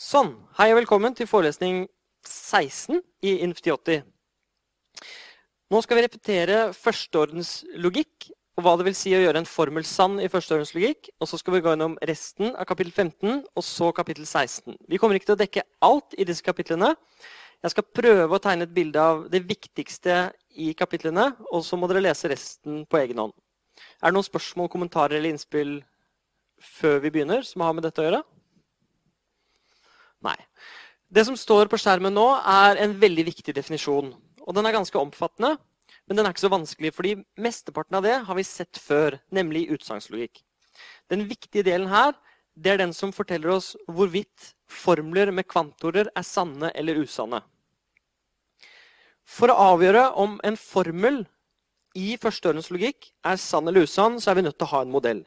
Sånn. Hei og velkommen til forelesning 16 i INF1080. Nå skal vi repetere førsteordens logikk, og hva det vil si å gjøre en formel sann i førsteordens logikk. Og så skal vi gå gjennom resten av kapittel 15, og så kapittel 16. Vi kommer ikke til å dekke alt i disse kapitlene. Jeg skal prøve å tegne et bilde av det viktigste i kapitlene, og så må dere lese resten på egen hånd. Er det noen spørsmål, kommentarer eller innspill før vi begynner, som har med dette å gjøre? Det som står på skjermen nå, er en veldig viktig definisjon. Og den er ganske omfattende, men den er ikke så vanskelig, fordi mesteparten av det har vi sett før, nemlig utsagnslogikk. Den viktige delen her det er den som forteller oss hvorvidt formler med kvantorer er sanne eller usanne. For å avgjøre om en formel i førsteordens logikk er sann eller usann, så er vi nødt til å ha en modell.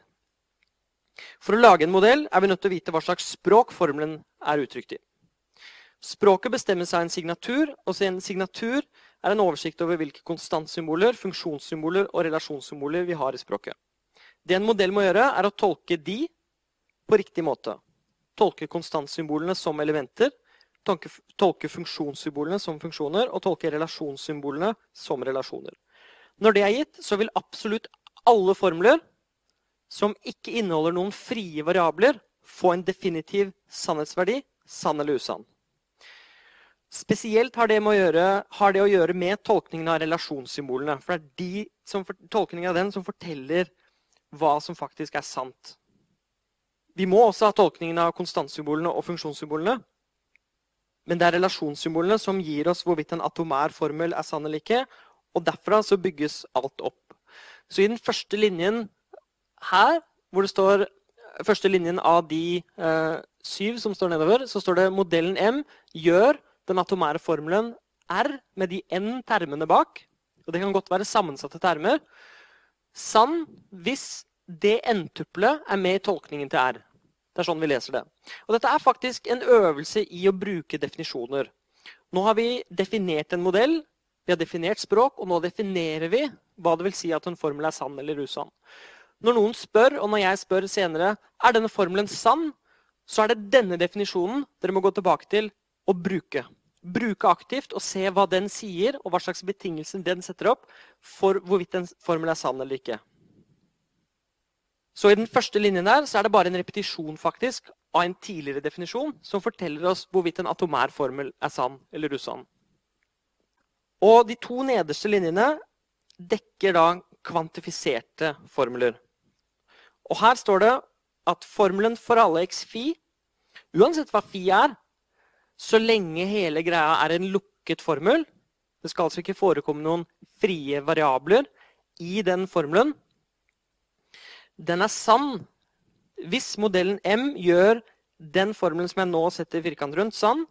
For å lage en modell er vi nødt til å vite hva slags språk formelen er uttrykt i. Språket bestemmes av en signatur, og en signatur er en oversikt over hvilke konstantsymboler, funksjonssymboler og relasjonssymboler vi har i språket. Det en modell må gjøre, er å tolke de på riktig måte. Tolke konstantsymbolene som elementer, tolke, tolke funksjonssymbolene som funksjoner og tolke relasjonssymbolene som relasjoner. Når det er gitt, så vil absolutt alle formler som ikke inneholder noen frie variabler, få en definitiv sannhetsverdi, sann eller usann. Spesielt har det, gjøre, har det, å gjøre med tolkningen av relasjonssymbolene. For det er de som, tolkningen av den som forteller hva som faktisk er sant. Vi må også ha tolkningen av konstantsymbolene og funksjonssymbolene. Men det er relasjonssymbolene som gir oss hvorvidt en atomær formel er sann eller ikke. Og derfra så bygges alt opp. Så i den første linjen her, hvor det står første linjen av de eh, syv som står nedover, så står det modellen M gjør den atomære formelen R med de n termene bak. Og det kan godt være sammensatte termer. Sann hvis det n-tuppelet er med i tolkningen til R. Det er sånn vi leser det. Og dette er faktisk en øvelse i å bruke definisjoner. Nå har vi definert en modell, vi har definert språk, og nå definerer vi hva det vil si at en formel er sann eller usann. Når noen spør, og når jeg spør senere er denne formelen sann, så er det denne definisjonen dere må gå tilbake til å bruke. Bruke aktivt og se hva den sier, og hva slags betingelser den setter opp for hvorvidt en formel er sann eller ikke. Så I den første linjen der så er det bare en repetisjon faktisk av en tidligere definisjon som forteller oss hvorvidt en atomær formel er sann eller usann. Og De to nederste linjene dekker da kvantifiserte formler. Og Her står det at formelen for alle x phi, uansett hva phi er, så lenge hele greia er en lukket formel Det skal altså ikke forekomme noen frie variabler i den formelen. Den er sann hvis modellen M gjør den formelen som jeg nå setter firkant rundt, sann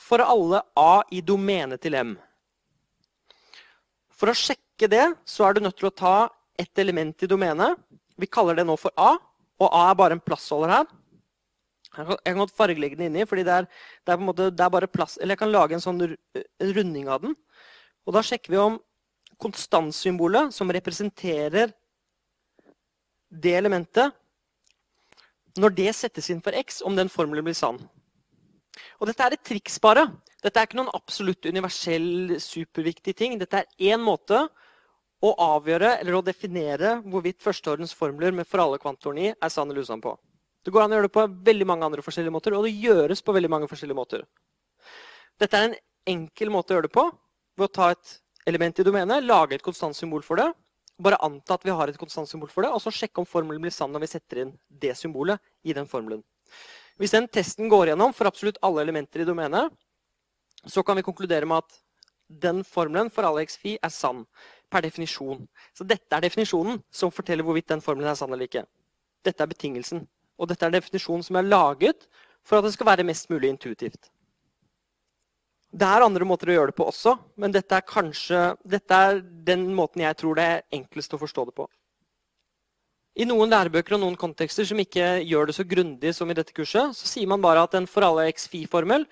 for alle A i domenet til M. For å sjekke det så er du nødt til å ta et element i domenet. Vi kaller det nå for A, og A er bare en plassholder her. Jeg kan, godt fargelegge den inni, fordi det er, det, er måte, det er, bare plass Eller jeg kan lage en sånn runding av den. Og da sjekker vi om konstantsymbolet, som representerer det elementet Når det settes inn for x, om den formelen blir sann. Og dette er et triks, bare. Dette er ikke noen absolutt universell, superviktig ting. Dette er én måte å avgjøre eller å definere hvorvidt førsteordens formler med for alle kvantorene i er sann eller usann på. Det går an å gjøre det på veldig mange andre forskjellige måter, og det gjøres på veldig mange forskjellige måter. Dette er en enkel måte å gjøre det på ved å ta et element i domenet, lage et konstant symbol for det, bare anta at vi har et konstant symbol for det, og så sjekke om formelen blir sann når vi setter inn det symbolet i den formelen. Hvis den testen går gjennom for absolutt alle elementer i domenet, så kan vi konkludere med at den formelen for alle x-fi er sann per definisjon. Så dette er definisjonen som forteller hvorvidt den formelen er sann eller ikke. Dette er betingelsen. Og dette er definisjonen som er laget for at det skal være mest mulig intuitivt. Det er andre måter å gjøre det på også, men dette er kanskje dette er den måten jeg tror det er enklest å forstå det på. I noen lærebøker og noen kontekster som ikke gjør det så grundig som i dette kurset, så sier man bare at en for alle x fi-formel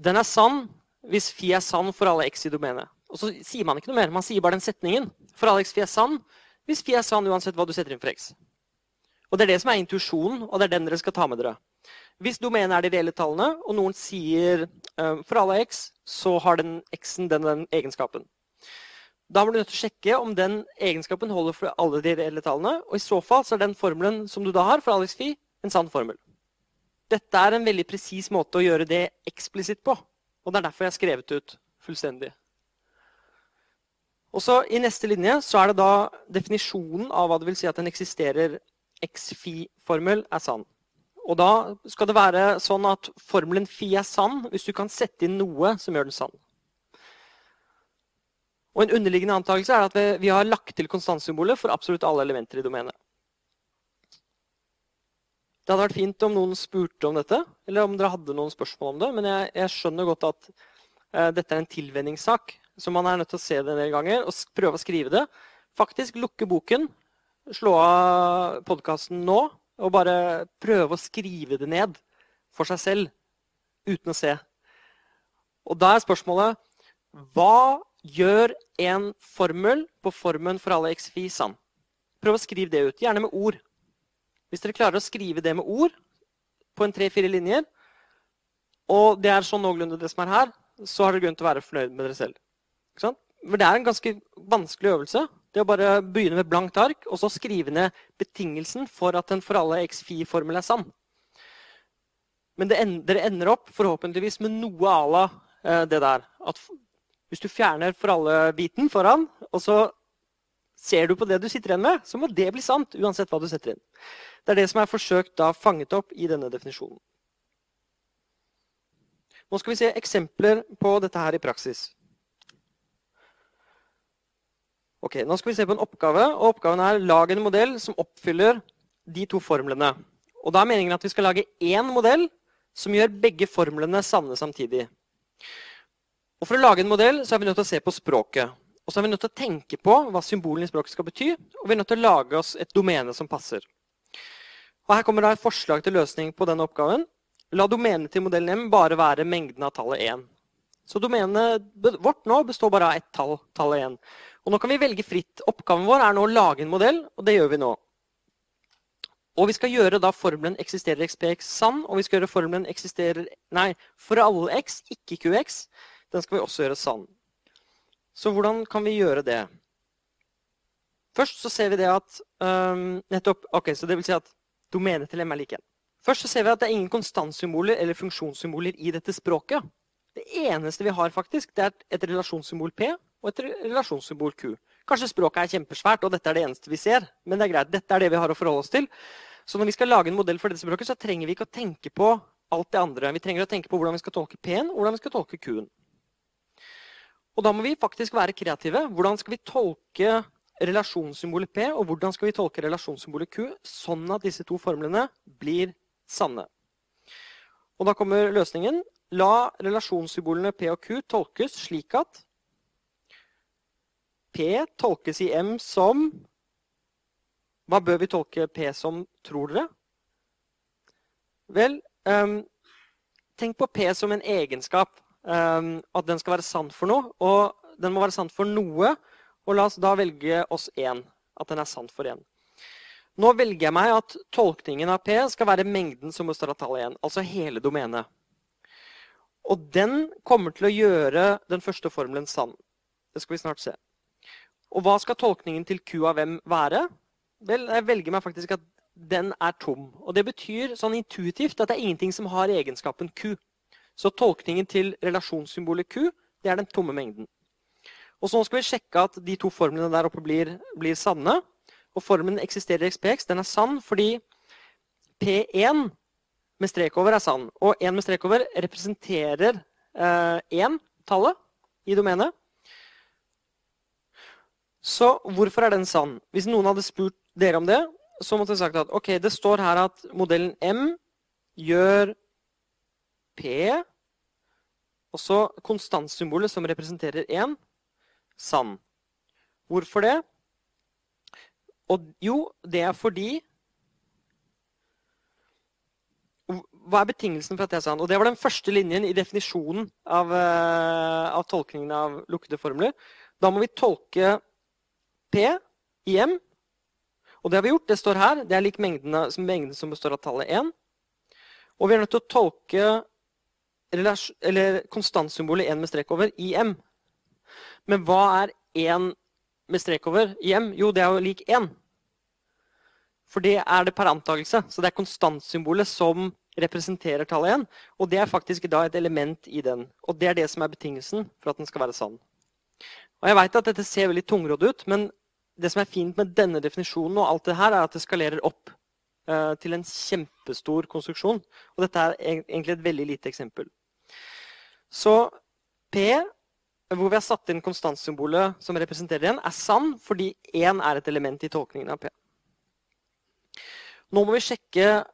den er sann hvis fi er sann for alle x i domenet. Og så sier man ikke noe mer. Man sier bare den setningen. For alle x fi er sann hvis fi er sann uansett hva du setter inn for x. Og Det er det som er intuisjonen, og det er den dere skal ta med dere. Hvis domenet er de reelle tallene, og noen sier uh, for alle x, så har den x-en den, den egenskapen. Da må du nødt til å sjekke om den egenskapen holder for alle de reelle tallene. Og i så fall så er den formelen som du da har for Alex Fi, en sann formel. Dette er en veldig presis måte å gjøre det eksplisitt på. Og det er derfor jeg har skrevet ut fullstendig. Og så I neste linje så er det da definisjonen av hva det vil si at den eksisterer x-fi-formel er sann. Og da skal det være sånn at formelen fi er sann hvis du kan sette inn noe som gjør den sann. Og En underliggende antakelse er at vi, har lagt til konstantsymbolet for absolutt alle elementer i domenet. Det hadde vært fint om noen spurte om dette, eller om dere hadde noen spørsmål om det. Men jeg, jeg skjønner godt at uh, dette er en tilvenningssak, så man er nødt til å se det en del ganger og prøve å skrive det. Faktisk lukke boken, slå av podkasten nå og bare prøve å skrive det ned for seg selv uten å se. Og da er spørsmålet hva Gjør en formel på formen for alle x-fi sann. Prøv å skrive det ut, gjerne med ord. Hvis dere klarer å skrive det med ord på en tre-fire linjer, og det er sånn noenlunde det som er her, så har dere grunn til å være fornøyd med dere selv. Men det er en ganske vanskelig øvelse. Det å bare begynne med blankt ark og så skrive ned betingelsen for at en for alle x-fi-formel er sann. Men det, dere ender opp forhåpentligvis med noe à la eh, det der. At hvis du fjerner for alle-biten foran, og så ser du på det du sitter igjen med, så må det bli sant uansett hva du setter inn. Det er det som er forsøkt da fanget opp i denne definisjonen. Nå skal vi se eksempler på dette her i praksis. Ok, Nå skal vi se på en oppgave. og Oppgaven er lag en modell som oppfyller de to formlene. Og Da er meningen at vi skal lage én modell som gjør begge formlene sanne samtidig. Og For å lage en modell så er vi nødt til å se på språket. Og så er vi nødt til å tenke på hva symbolene i språket skal bety. Og vi er nødt til å lage oss et domene som passer. Og Her kommer da et forslag til løsning på denne oppgaven. La domenet til modellen M bare være mengden av tallet 1. Så domenet vårt nå består bare av ett tall, tallet 1. Og nå kan vi velge fritt. Oppgaven vår er nå å lage en modell, og det gjør vi nå. Og vi skal gjøre da formelen eksisterer xpx sann, og vi skal gjøre formelen eksisterer Nei, for alle x, ikke qx, den skal vi også gjøre sann. Så hvordan kan vi gjøre det? Først så ser vi det at um, nettopp, ok, så det vil si at domenet til M er lik 1. Først så ser vi at det er ingen konstantsymboler eller funksjonssymboler i dette språket. Det eneste vi har, faktisk, det er et relasjonssymbol P og et relasjonssymbol Q. Kanskje språket er kjempesvært, og dette er det eneste vi ser. Men det er greit. Dette er det vi har å forholde oss til. Så når vi skal lage en modell for dette språket, så trenger vi ikke å tenke på alt det andre. Vi trenger å tenke på hvordan vi skal tolke P-en og hvordan vi skal tolke Q-en. Og da må vi faktisk være kreative. Hvordan skal vi tolke relasjonssymbolet P, og hvordan skal vi tolke relasjonssymbolet Q, sånn at disse to formlene blir sanne? Og da kommer løsningen. La relasjonssymbolene P og Q tolkes slik at P tolkes i M som Hva bør vi tolke P som, tror dere? Vel, um, tenk på P som en egenskap. Um, at den skal være sann for noe. Og den må være sann for noe. Og la oss da velge oss én. At den er sann for én. Nå velger jeg meg at tolkningen av P skal være mengden som består av tallet 1. Altså hele domenet. Og den kommer til å gjøre den første formelen sann. Det skal vi snart se. Og hva skal tolkningen til Q av M være? Vel, jeg velger meg faktisk at den er tom. Og det betyr sånn intuitivt at det er ingenting som har egenskapen Q. Så tolkningen til relasjonssymbolet Q det er den tomme mengden. Og så skal vi sjekke at de to formlene der oppe blir, blir sanne. Og formelen eksisterer i XPX. Den er sann fordi P1 med strek over er sann. Og 1 med strek over representerer eh, 1-tallet i domenet. Så hvorfor er den sann? Hvis noen hadde spurt dere om det, så måtte jeg sagt at ok, det står her at modellen M gjør P og så konstantsymbolet som representerer 1, sann. Hvorfor det? Og jo, det er fordi Hva er betingelsen for at det er sann? Og Det var den første linjen i definisjonen av, uh, av tolkningen av lukkede formler. Da må vi tolke P i M. Og det har vi gjort. Det står her. Det er lik mengden, mengden som består av tallet 1. Og vi er nødt til å tolke konstantsymbolet 1 med strek over i M. Men hva er 1 med strek over i M? Jo, det er jo lik 1. For det er det per antakelse. Så det er konstantsymbolet som representerer tallet 1. Og det er faktisk da et element i den. Og det er det som er betingelsen for at den skal være sann. Og jeg vet at dette ser veldig tungrodd ut, men det som er fint med denne definisjonen, og alt det her, er at det skalerer opp eh, til en kjempestor konstruksjon. Og dette er egentlig et veldig lite eksempel. Så P, hvor vi har satt inn konstantsymbolet som representerer en, er sann fordi 1 er et element i tolkningen av P. Nå må vi sjekke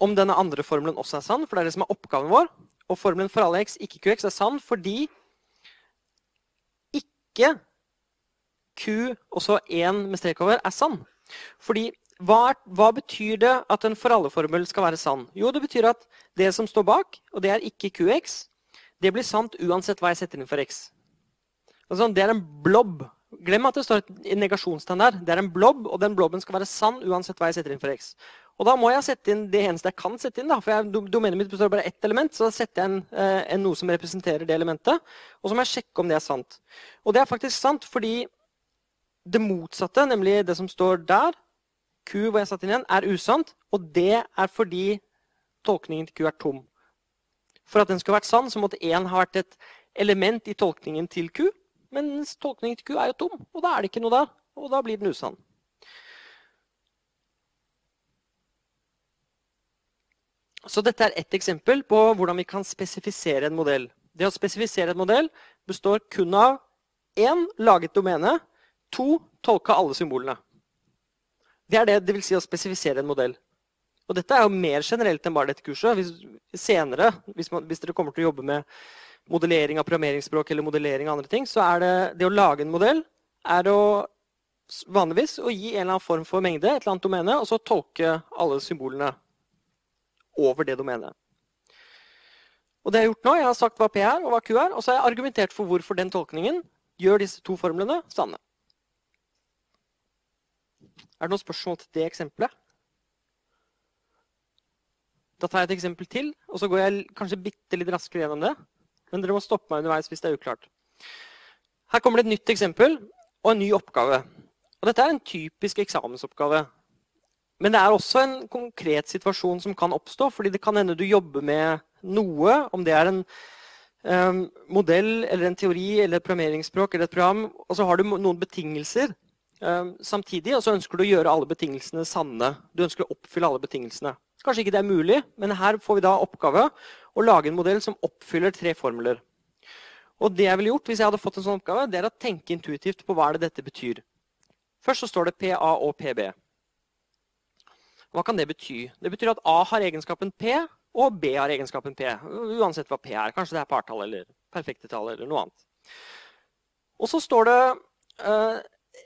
om denne andre formelen også er sann, for det er det som er oppgaven vår. Og formelen for alle x, ikke qx, er sann fordi ikke q og så 1 med strek over er sann. Fordi hva, hva, betyr det at en for alle-formel skal være sann? Jo, det betyr at det som står bak, og det er ikke qx, det blir sant uansett hva jeg setter inn for x. Altså, det er en blob Glem at det står et negasjonstegn der. Det er en blob, og den blobben skal være sann uansett hva jeg setter inn for x. Og da må jeg sette inn det eneste jeg kan sette inn. da, For jeg, domenet mitt består bare ett element, så da setter jeg inn eh, noe som representerer det elementet. Og så må jeg sjekke om det er sant. Og det er faktisk sant fordi det motsatte, nemlig det som står der, Q hvor jeg satte inn igjen, er usant. Og det er fordi tolkningen til Q er tom. For at den skulle vært sann, så måtte 1 ha vært et element i tolkningen til Q. Mens tolkningen til Q er jo tom, og da er det ikke noe der. Og da blir den usann. Så dette er ett eksempel på hvordan vi kan spesifisere en modell. Det å spesifisere en modell består kun av én laget domene, to tolke alle symbolene. Det er det det vil si å spesifisere en modell. Og dette er jo mer generelt enn bare dette kurset. Hvis, senere, hvis, man, hvis dere kommer til å jobbe med modellering av programmeringsspråk eller modellering av andre ting, så er det, det å lage en modell er å vanligvis å gi en eller annen form for mengde, et eller annet domene, og så tolke alle symbolene over det domenet. Og det Jeg har gjort nå, jeg har sagt hva P er og hva Q er, og så har jeg argumentert for hvorfor den tolkningen gjør disse to formlene sanne. Er det noen spørsmål til det eksempelet? Da tar jeg et eksempel til, og så går jeg kanskje bitte litt raskere gjennom det. Men dere må stoppe meg underveis hvis det er uklart. Her kommer det et nytt eksempel og en ny oppgave. Og dette er en typisk eksamensoppgave. Men det er også en konkret situasjon som kan oppstå, fordi det kan hende du jobber med noe, om det er en um, modell eller en teori eller et programmeringsspråk eller et program, og så har du noen betingelser samtidig, så ønsker du å gjøre alle betingelsene sanne. Du ønsker å oppfylle alle betingelsene. Kanskje ikke det er mulig, men her får vi da oppgave å lage en modell som oppfyller tre formler. Og det jeg ville gjort hvis jeg hadde fått en sånn oppgave, det er å tenke intuitivt på hva det dette betyr. Først så står det PA og PB. Hva kan det bety? Det betyr at A har egenskapen P, og B har egenskapen P. Uansett hva P er. Kanskje det er partall eller perfekte tall eller noe annet. Og så står det uh,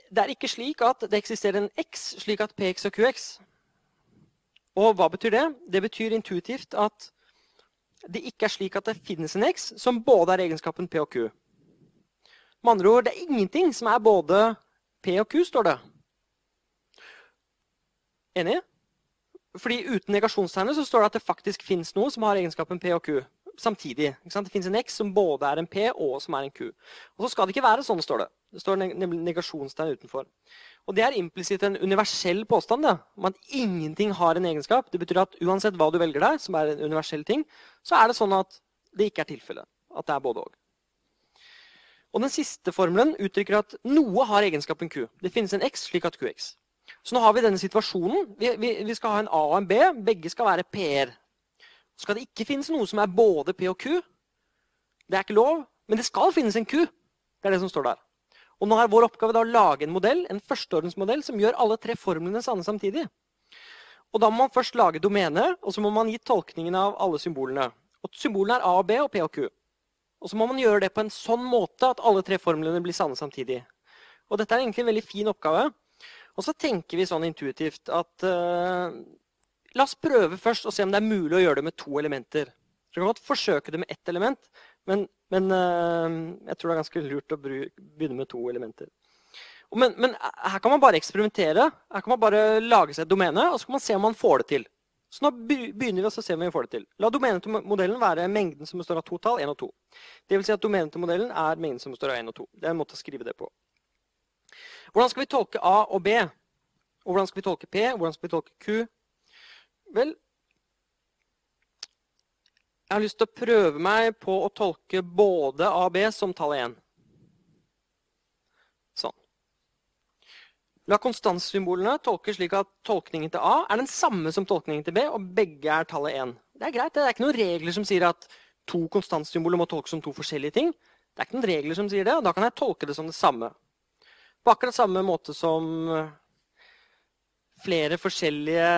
Det er ikke slik at det eksisterer en X slik at PX og QX og hva betyr det? Det betyr intuitivt at det ikke er slik at det finnes en X som både er egenskapen P og Q. Med andre ord, det er ingenting som er både P og Q, står det. Enig? Fordi uten negasjonstegnet så står det at det faktisk finnes noe som har egenskapen P og Q samtidig. Det finnes en X som både er en P og som er en Q. Og så skal det ikke være sånn, står det. Det står nemlig negasjonstegn utenfor. Og Det er implisitt en universell påstand. Da, om at ingenting har en egenskap. Det betyr at uansett hva du velger deg, som er en universell ting, så er det sånn at det ikke er tilfellet. At det er både og. Og Den siste formelen uttrykker at noe har egenskapen Q. Det finnes en X slik at QX. Så nå har vi denne situasjonen. Vi, vi, vi skal ha en A og en B. Begge skal være P-er. Så skal det ikke finnes noe som er både P og Q. Det er ikke lov, men det skal finnes en Q. Det er det som står der. Og nå er vår oppgave å lage en modell, en førsteordensmodell som gjør alle tre formlene sanne samtidig. Og Da må man først lage domene, og så må man gi tolkningen av alle symbolene. Og Symbolene er A og B og P og Q. Og så må man gjøre det på en sånn måte at alle tre formlene blir sanne samtidig. Og Dette er egentlig en veldig fin oppgave. Og så tenker vi sånn intuitivt at uh, la oss prøve først å se om det er mulig å gjøre det med to elementer. Du kan godt forsøke det med ett element, men, men uh, jeg tror det er ganske lurt å begynne med to elementer. Men, men, her kan man bare eksperimentere. Her kan man bare lage seg et domene, og så kan man se om man får det til. Så nå begynner vi å se om vi får det til. La domenet til modellen være mengden som består av to tall, 1 og 2. Det vil si at domenet til modellen er mengden som består av 1 og 2. Det er en måte å skrive det på. Hvordan skal vi tolke A og B? Og hvordan skal vi tolke P? Hvordan skal vi tolke Q? Vel, jeg har lyst til å prøve meg på å tolke både A og B som tall 1. Sånn. La konstantsymbolene tolkes slik at tolkningen til A er den samme som tolkningen til B, og begge er tallet 1. Det er greit. Det er ikke noen regler som sier at to konstantsymboler må tolkes som to forskjellige ting. Det er ikke noen regler som sier det, og da kan jeg tolke det som det samme. På akkurat samme måte som flere forskjellige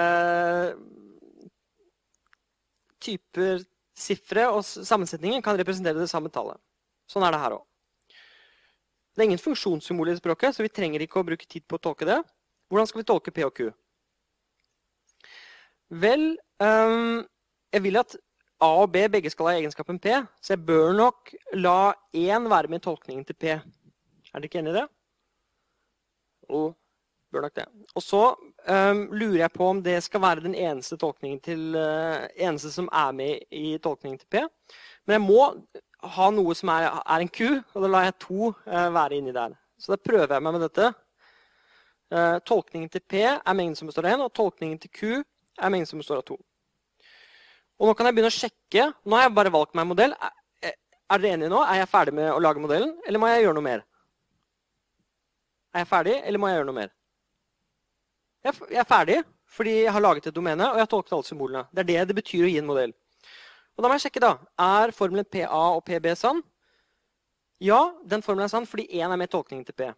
typer sifre og sammensetninger kan representere det samme tallet. Sånn er det her òg. Det er ingen funksjonssymbol i språket, så vi trenger ikke å bruke tid på å tolke det. Hvordan skal vi tolke P og Q? Vel, um, jeg vil at A og B begge skal ha egenskapen P, så jeg bør nok la én være med i tolkningen til P. Er dere ikke enig i det? Bør nok det. Og så um, lurer jeg på om det skal være den eneste, til, uh, eneste som er med i tolkningen til P. Men jeg må ha noe som er, er, en Q, og da lar jeg to uh, være inni der. Så da prøver jeg meg med dette. Uh, tolkningen til P er mengden som består av 1, og tolkningen til Q er mengden som består av 2. Og nå kan jeg begynne å sjekke. Nå har jeg bare valgt meg en modell. Er, er dere enige nå? Er jeg ferdig med å lage modellen, eller må jeg gjøre noe mer? Er jeg ferdig, eller må jeg gjøre noe mer? Jeg, er ferdig fordi jeg har laget et domene, og jeg har tolket alle symbolene. Det er det det betyr å gi en modell. Og da må jeg sjekke, da. Er formelen PA og PB sann? Ja, den formelen er sann fordi 1 er med tolkningen til P.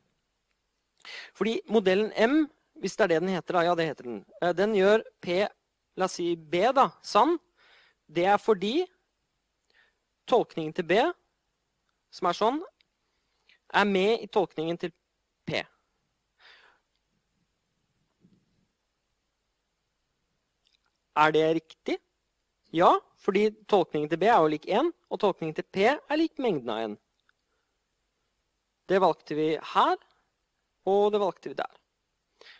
Fordi modellen M, hvis det er det den heter, da, ja, det heter den, eh, den gjør P, la oss si B, da, sann. Det er fordi tolkningen til B, som er sånn, er med i tolkningen til P. Er det riktig? Ja, fordi tolkningen til B er jo lik 1, og tolkningen til P er lik mengden av 1. Det valgte vi her, og det valgte vi der.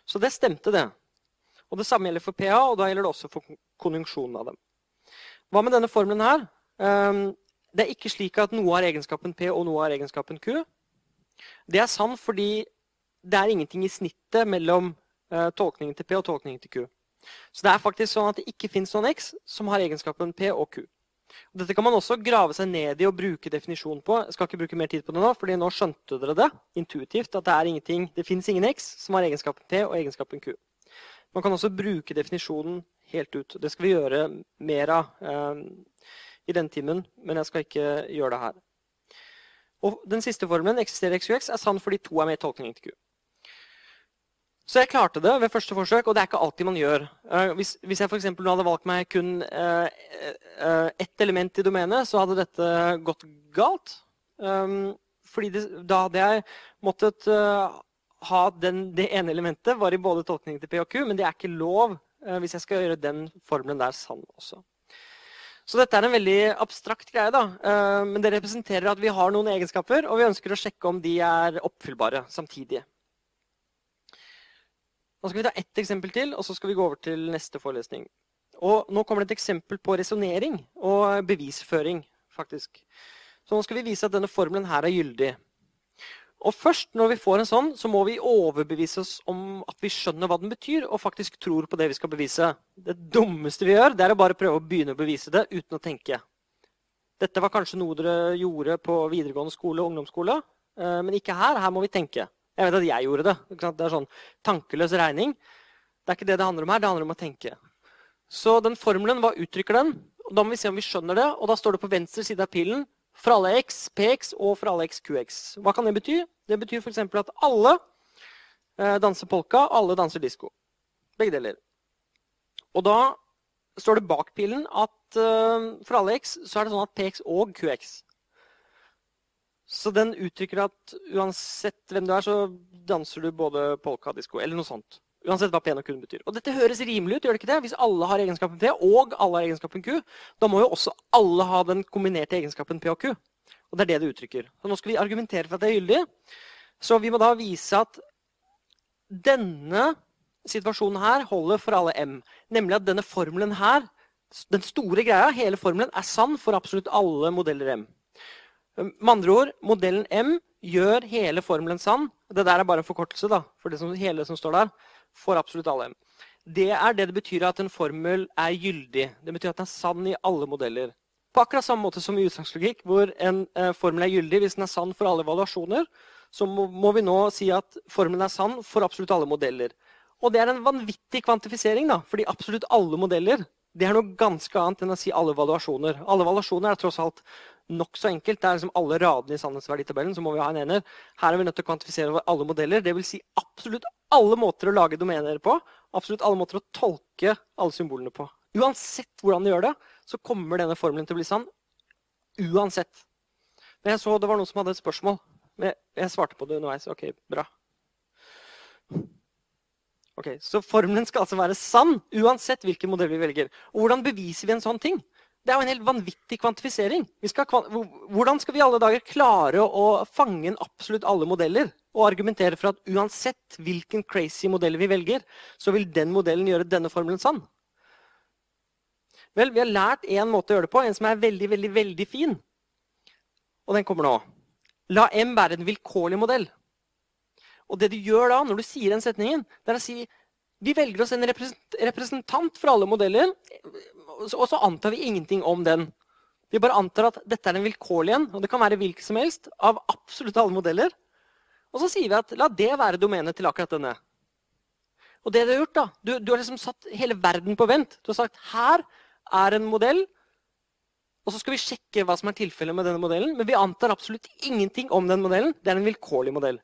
Så det stemte, det. Og det samme gjelder for pH, og da gjelder det også for konjunksjonen av dem. Hva med denne formelen her? Ehm, det er ikke slik at noe har egenskapen P og noe har egenskapen Q. Det er sant fordi det er ingenting i snittet mellom eh, tolkningen til P og tolkningen til Q. Så det er faktisk sånn at det ikke fins noen X som har egenskapen P og Q. Dette kan man også grave seg ned i og bruke definisjon på. Jeg skal ikke bruke mer tid på det nå, fordi nå skjønte dere det intuitivt. At det er ingenting, det fins ingen X som har egenskapen P og egenskapen Q. Man kan også bruke definisjonen helt ut. Det skal vi gjøre mer av eh, i denne timen, men jeg skal ikke gjøre det her. Og Den siste formelen, eksisterer x er sann fordi to er med i tolkningen til Q. Så jeg klarte det ved første forsøk, og det er ikke alltid man gjør. Uh, hvis, hvis, jeg for hadde valgt meg kun uh, uh, ett element i domenet, så hadde dette gått galt. Um, fordi det, da hadde jeg måttet ha den, det ene elementet var i både tolkning til P og Q, men det er ikke lov hvis jeg skal gjøre den formelen der sann også. Så dette er en veldig abstrakt greie, da. men det representerer at vi har noen egenskaper, og vi ønsker å sjekke om de er oppfyllbare samtidig. Nå skal vi ta ett eksempel til, og så skal vi gå over til neste forelesning. Og Nå kommer det et eksempel på resonnering og bevisføring. faktisk. Så Nå skal vi vise at denne formelen her er gyldig. Og først når vi får en sånn, så må vi overbevise oss om at vi skjønner hva den betyr, og faktisk tror på det vi skal bevise. Det dummeste vi gjør, det er å bare prøve å begynne å bevise det uten å tenke. Dette var kanskje noe dere gjorde på videregående skole og ungdomsskole, eh, men ikke her. Her må vi tenke. Jeg vet at jeg gjorde det. Det er sånn tankeløs regning. Det er ikke det det handler om her. Det handler om å tenke. Så den formelen, hva uttrykker den? Da må vi se om vi skjønner det. Og da står det på venstre side av pilen for alle x, px og for alle x, qx. Hva kan det bety? Det betyr f.eks. at alle eh, danser polka, alle danser disko. Begge deler. Og da står det bak pilen at uh, for alle x så er det sånn at px og qx så den uttrykker at uansett hvem du er, så danser du både polka disko. Eller noe sånt. Uansett hva P og Q betyr. Og dette høres rimelig ut. gjør det ikke det? Hvis alle har egenskapen P og alle har egenskapen Q, da må jo også alle ha den kombinerte egenskapen P og Q. Og det er det det uttrykker. Så nå skal vi argumentere for at det er gyldig. Så vi må da vise at denne situasjonen her holder for alle m. Nemlig at denne formelen her, den store greia, hele formelen, er sann for absolutt alle modeller m. Med andre ord, modellen m gjør hele formelen sann. Det der er bare en forkortelse da, for det som, hele som står der. For absolutt alle m. Det er det det betyr at en formel er gyldig. Det betyr at den er sann i alle modeller. På akkurat samme måte som i utsagnslogikk, hvor en eh, formel er gyldig hvis den er sann for alle evaluasjoner, så må, må, vi nå si at formelen er sann for absolutt alle modeller. Og det er en vanvittig kvantifisering, da, fordi absolutt alle modeller det er noe ganske annet enn å si alle valuasjoner. Alle valuasjoner er tross alt nokså enkelt. Det er liksom alle radene i sannhetsverditabellen, så må vi ha en ener. Her er vi nødt til å kvantifisere alle modeller. Det vil si absolutt alle måter å lage domener på. Absolutt alle måter å tolke alle symbolene på. Uansett hvordan du gjør det, så kommer denne formelen til å bli sann. Uansett. Men jeg så det var noen som hadde et spørsmål. Men jeg svarte på det underveis. Ok, bra. Ok, Så formelen skal altså være sann uansett hvilken modell vi velger. Og hvordan beviser vi en sånn ting? Det er jo en helt vanvittig kvantifisering. Skal, hvordan skal vi alle dager klare å fange inn absolutt alle modeller og argumentere for at uansett hvilken crazy modell vi velger, så vil den modellen gjøre denne formelen sann? Vel, vi har lært én måte å gjøre det på, en som er veldig, veldig, veldig fin. Og den kommer nå. La M være en vilkårlig modell. Og det du gjør da, når du sier den setningen, det er å si vi velger oss en representant for alle modeller, og så antar vi ingenting om den. Vi bare antar at dette er en vilkårlig en, og det kan være hvilken som helst, av absolutt alle modeller. Og så sier vi at la det være domenet til akkurat denne. Og det du har gjort da, du, du har liksom satt hele verden på vent. Du har sagt her er en modell, og så skal vi sjekke hva som er tilfellet med denne modellen. Men vi antar absolutt ingenting om den modellen. Det er en vilkårlig modell.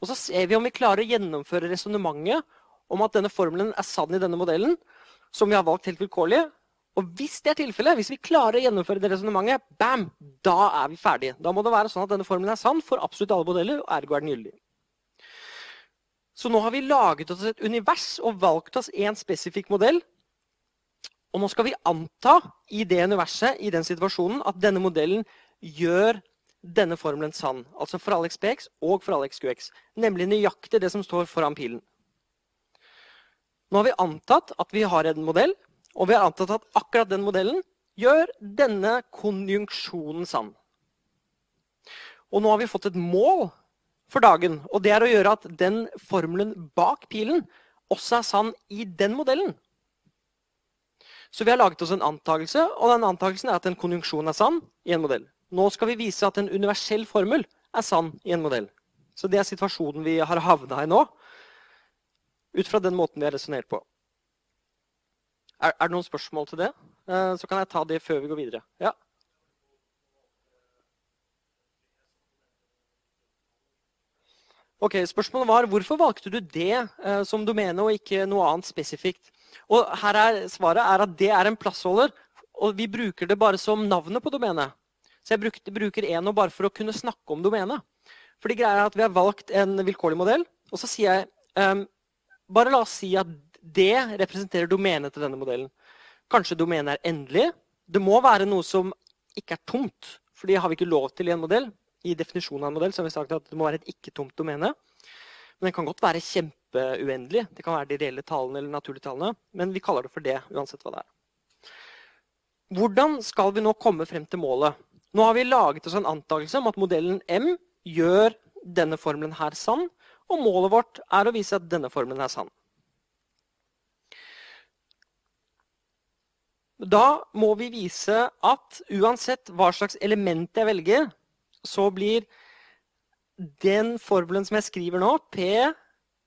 Og så ser vi om vi klarer å gjennomføre resonnementet om at denne formelen er sann i denne modellen, som vi har valgt helt vilkårlig. Og hvis det er tilfellet, hvis vi klarer å gjennomføre det resonnementet, bam, da er vi ferdige. Da må det være sånn at denne formelen er sann for absolutt alle modeller, og ergo er den gyldig. Så nå har vi laget oss et univers og valgt oss én spesifikk modell og nå skal vi anta i det universet, i den situasjonen, at denne modellen gjør denne formelen sann. Altså for alle xpx og for alle xqx. Nemlig nøyaktig det som står foran pilen. Nå har vi antatt at vi har en modell, og vi har antatt at akkurat den modellen gjør denne konjunksjonen sann. Og nå har vi fått et mål for dagen, og det er å gjøre at den formelen bak pilen også er sann i den modellen. Så vi har laget oss en antakelse, og den antakelsen er at en konjunksjon er sann i en modell. Nå skal vi vise at en universell formel er sann i en modell. Så det er situasjonen vi har havna i nå, ut fra den måten vi har resonnert på. Er, er, det noen spørsmål til det? Eh, så kan jeg ta det før vi går videre. Ja? Ok, Spørsmålet var hvorfor valgte du det eh, som domene og ikke noe annet spesifikt? Og her er Svaret er at det er en plassholder, og vi bruker det bare som navnet på domenet. Så jeg brukte, bruker eno bare for å kunne snakke om domenet. Fordi greia er at Vi har valgt en vilkårlig modell, og så sier jeg um, Bare la oss si at det representerer domenet til denne modellen. Kanskje domenet er endelig. Det må være noe som ikke er tomt. For det har vi ikke lov til i en modell. I definisjonen av en modell så har vi sagt at det må være et ikke-tomt domene. Men den kan godt være kjempe kjempeuendelig. Det kan være de reelle tallene eller naturlige tallene, men vi kaller det for det uansett hva det er. Hvordan skal vi nå komme frem til målet? Nå har vi laget oss en antakelse om at modellen M gjør denne formelen her sann, og målet vårt er å vise at denne formelen er sann. Da må vi vise at uansett hva slags element jeg velger, så blir den formelen som jeg skriver nå, P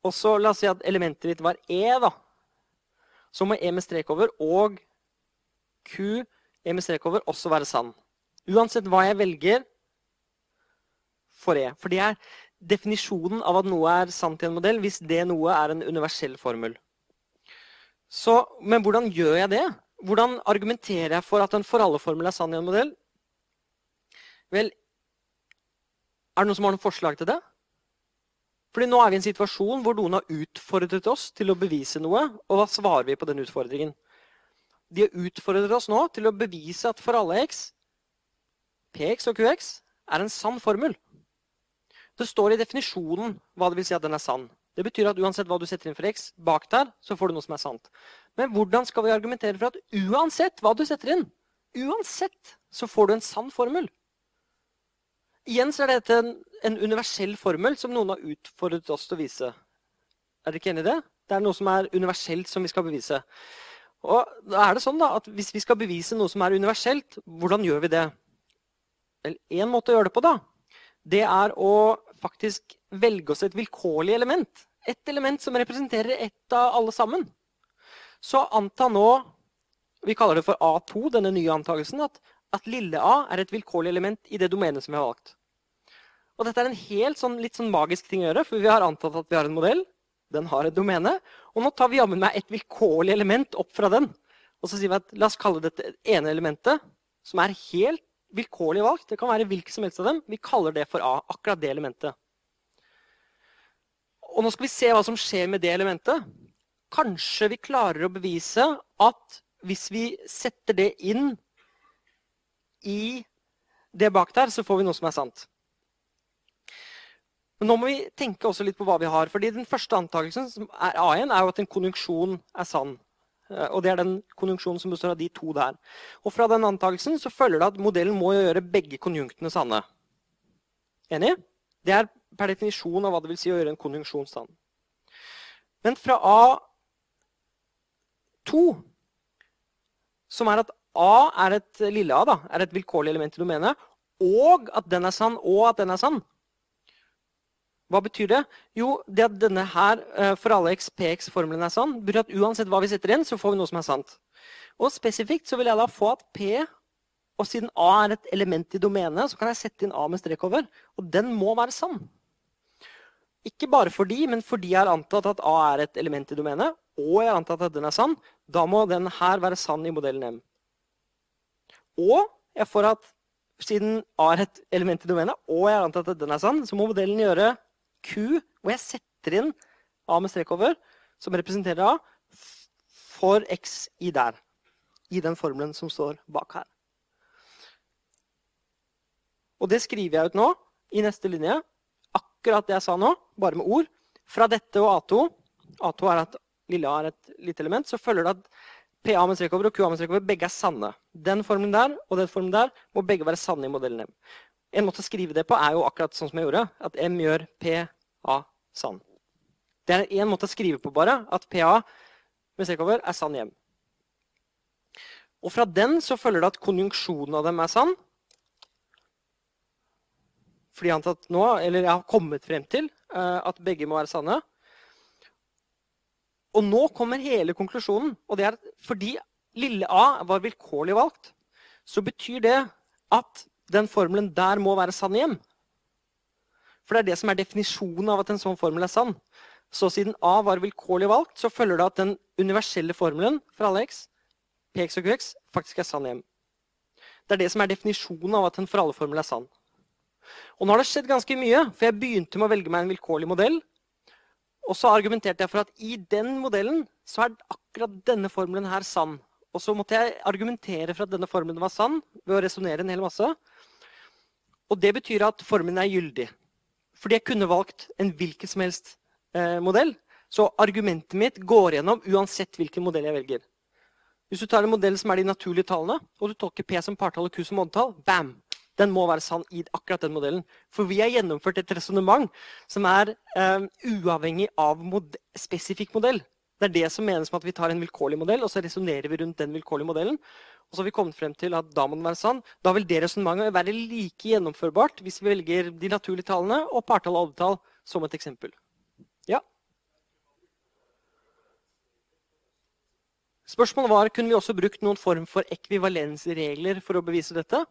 og så la oss si at elementet ditt var E, da. Så må E med strek over og Q, E med strek over, også være sann. Uansett hva jeg velger får jeg. For det er definisjonen av at noe er sant i en modell, hvis det noe er en universell formel. Så, men hvordan gjør jeg det? Hvordan argumenterer jeg for at en for alle-formel er sann i en modell? Vel, er det noen som har noen forslag til det? Fordi nå er vi i en situasjon hvor noen har utfordret oss til å bevise noe. Og hva svarer vi på den utfordringen? De har utfordret oss nå til å bevise at for alle x, px og qx, er en sann formel. Det står i definisjonen hva det vil si at den er sann. Det betyr at uansett hva du setter inn for x bak der, så får du noe som er sant. Men hvordan skal vi argumentere for at uansett hva du setter inn, uansett, så får du en sann formel? Igjen så er dette en, en universell formel som noen har utfordret oss til å vise. Er dere ikke enig i det? Det er noe som er universelt som vi skal bevise. Og da er det sånn da, at Hvis vi skal bevise noe som er universelt, hvordan gjør vi det? En måte å gjøre det på da, det er å faktisk velge oss et vilkårlig element. Et element som representerer ett av alle sammen. Så anta nå Vi kaller det for A2, denne nye antakelsen, at, at lille a er et vilkårlig element i det domenet som vi har valgt. Og dette er en helt sånn, litt sånn magisk ting å gjøre, for vi har antatt at vi har en modell. Den har et domene. Og nå tar vi jammen meg et vilkårlig element opp fra den. Og så sier vi at la oss kalle dette ene elementet, som er helt vilkårlig valgt. Det kan være hvilket som helst av dem. Vi kaller det for A. Akkurat det elementet. Og nå skal vi se hva som skjer med det elementet. Kanskje vi klarer å bevise at hvis vi setter det inn i det bak der, så får vi noe som er sant. Men nå må vi tenke også litt på hva vi har. fordi Den første antakelsen, som er A1, er jo at en konjunksjon er sann. Eh, og det er den konjunksjonen som består av de to der. Og fra den antakelsen så følger det at modellen må gjøre begge konjunktene sanne. Enig? Det er per definisjon av hva det vil si å gjøre en konjunksjon sann. Men fra A2 som er at A er et lille a, da, er et vilkårlig element i domenet, og at den er sann, og at den er sann. Hva betyr det? Jo, det at denne her eh, for alle x, px-formelen er sann, betyr at uansett hva vi setter inn, så får vi noe som er sant. Og spesifikt så vil jeg da få at p, og siden a er et element i domenet, så kan jeg sette inn a med strek over. Og den må være sann. Ikke bare fordi, men fordi jeg har antatt at a er et element i domenet, og jeg har antatt at den er sann, da må den her være sann i modellen M. Og jeg får at siden A er et element i domenet, og jeg har antatt at den er sann, så må modellen gjøre Q, hvor jeg setter inn A med strek over, som representerer A, for X i der. I den formelen som står bak her. Og det skriver jeg ut nå i neste linje. Akkurat det jeg sa nå, bare med ord. Fra dette og A2 A2 er at lille a er et lite element, så følger det at PA med strek over og QA med strek over begge er sanne. Den formelen der og den formelen der må begge være sanne i modellen M. En måte å skrive det på er jo akkurat sånn som jeg gjorde, at M gjør PA sann. Det er én måte å skrive på, bare, at PA med strekover er sann hjem. Og fra den så følger det at konjunksjonen av dem er sann. Fordi jeg har, nå, eller jeg har kommet frem til uh, at begge må være sanne. Og nå kommer hele konklusjonen. Og det er at fordi lille a var vilkårlig valgt, så betyr det at den formelen der må være sann hjem. For det er det som er definisjonen av at en sånn formel er sann. Så siden a var vilkårlig valgt, så følger det at den universelle formelen for alle x, px og qx, faktisk er sann hjem. Det er det som er definisjonen av at en for alle-formel er sann. Og nå har det skjedd ganske mye, for jeg begynte med å velge meg en vilkårlig modell. Og så argumenterte jeg for at i den modellen så er akkurat denne formelen her sann. Og så måtte jeg argumentere for at denne formelen var sann ved å resonnere en hel masse. Og det betyr at formelen er gyldig. Fordi jeg kunne valgt en hvilken som helst eh, modell. Så argumentet mitt går gjennom uansett hvilken modell jeg velger. Hvis du tar en modell som er de naturlige tallene, og du tolker P som partall og Q som oddetall, bam! den må være sann i akkurat den modellen. For vi har gjennomført et resonnement som er um, uavhengig av mod spesifikk modell. Det er det som menes med at vi tar en vilkårlig modell, og så resonnerer vi rundt den vilkårlige modellen. Og så har vi kommet frem til at da må den være sann. Da vil det resonnementet være like gjennomførbart hvis vi velger de naturlige tallene og partall og oddetall som et eksempel. Ja? Spørsmålet var kunne vi også brukt noen form for ekvivalensregler for å bevise dette.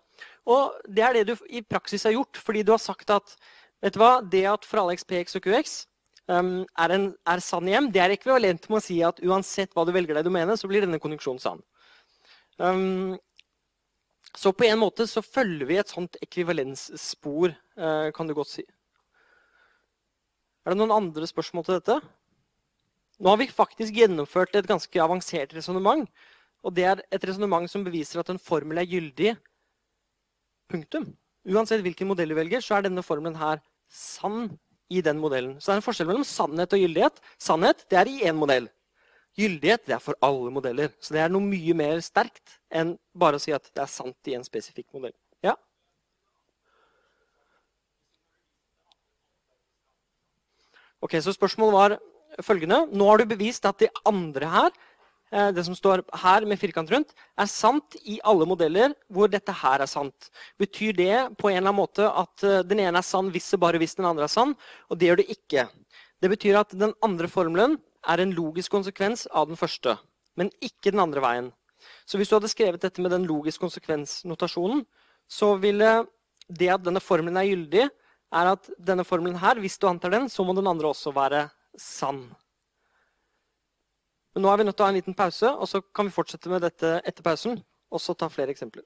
Og Det er det du i praksis har gjort, fordi du har sagt at vet du hva, det at for alle x, px og qx um, er, en, er sann hjem, det er ekvivalent med å si at uansett hva du velger deg i domenet, så blir denne konjunksjonen sann. Um, så på en måte så følger vi et sånt ekvivalensspor, uh, kan du godt si. Er det noen andre spørsmål til dette? Nå har vi faktisk gjennomført et ganske avansert resonnement. Og det er et resonnement som beviser at en formel er gyldig. Punktum. Uansett hvilken modell du velger, så er denne formelen her sann i den modellen. Så det er en forskjell mellom sannhet og gyldighet. Sannhet det er i én modell. Gyldighet det er for alle modeller. Så det er noe mye mer sterkt enn bare å si at det er sant i en spesifikk modell. Ja? Ok, Så spørsmålet var følgende. Nå har du bevist at de andre her det som står her med firkant rundt, er sant i alle modeller hvor dette her er sant. Betyr det på en eller annen måte at eh, den ene er sann hvis og bare hvis den andre er sann? Og det gjør det ikke. Det betyr at den andre formelen er en logisk konsekvens av den første, men ikke den andre veien. Så hvis du hadde skrevet dette med den logisk konsekvens-notasjonen, så ville det at denne formelen er gyldig, er at denne formelen her, hvis du antar den, så må den andre også være sann. Men nå er vi nødt til å ha en liten pause, og så kan vi fortsette med dette etter pausen. Og så ta flere eksempler.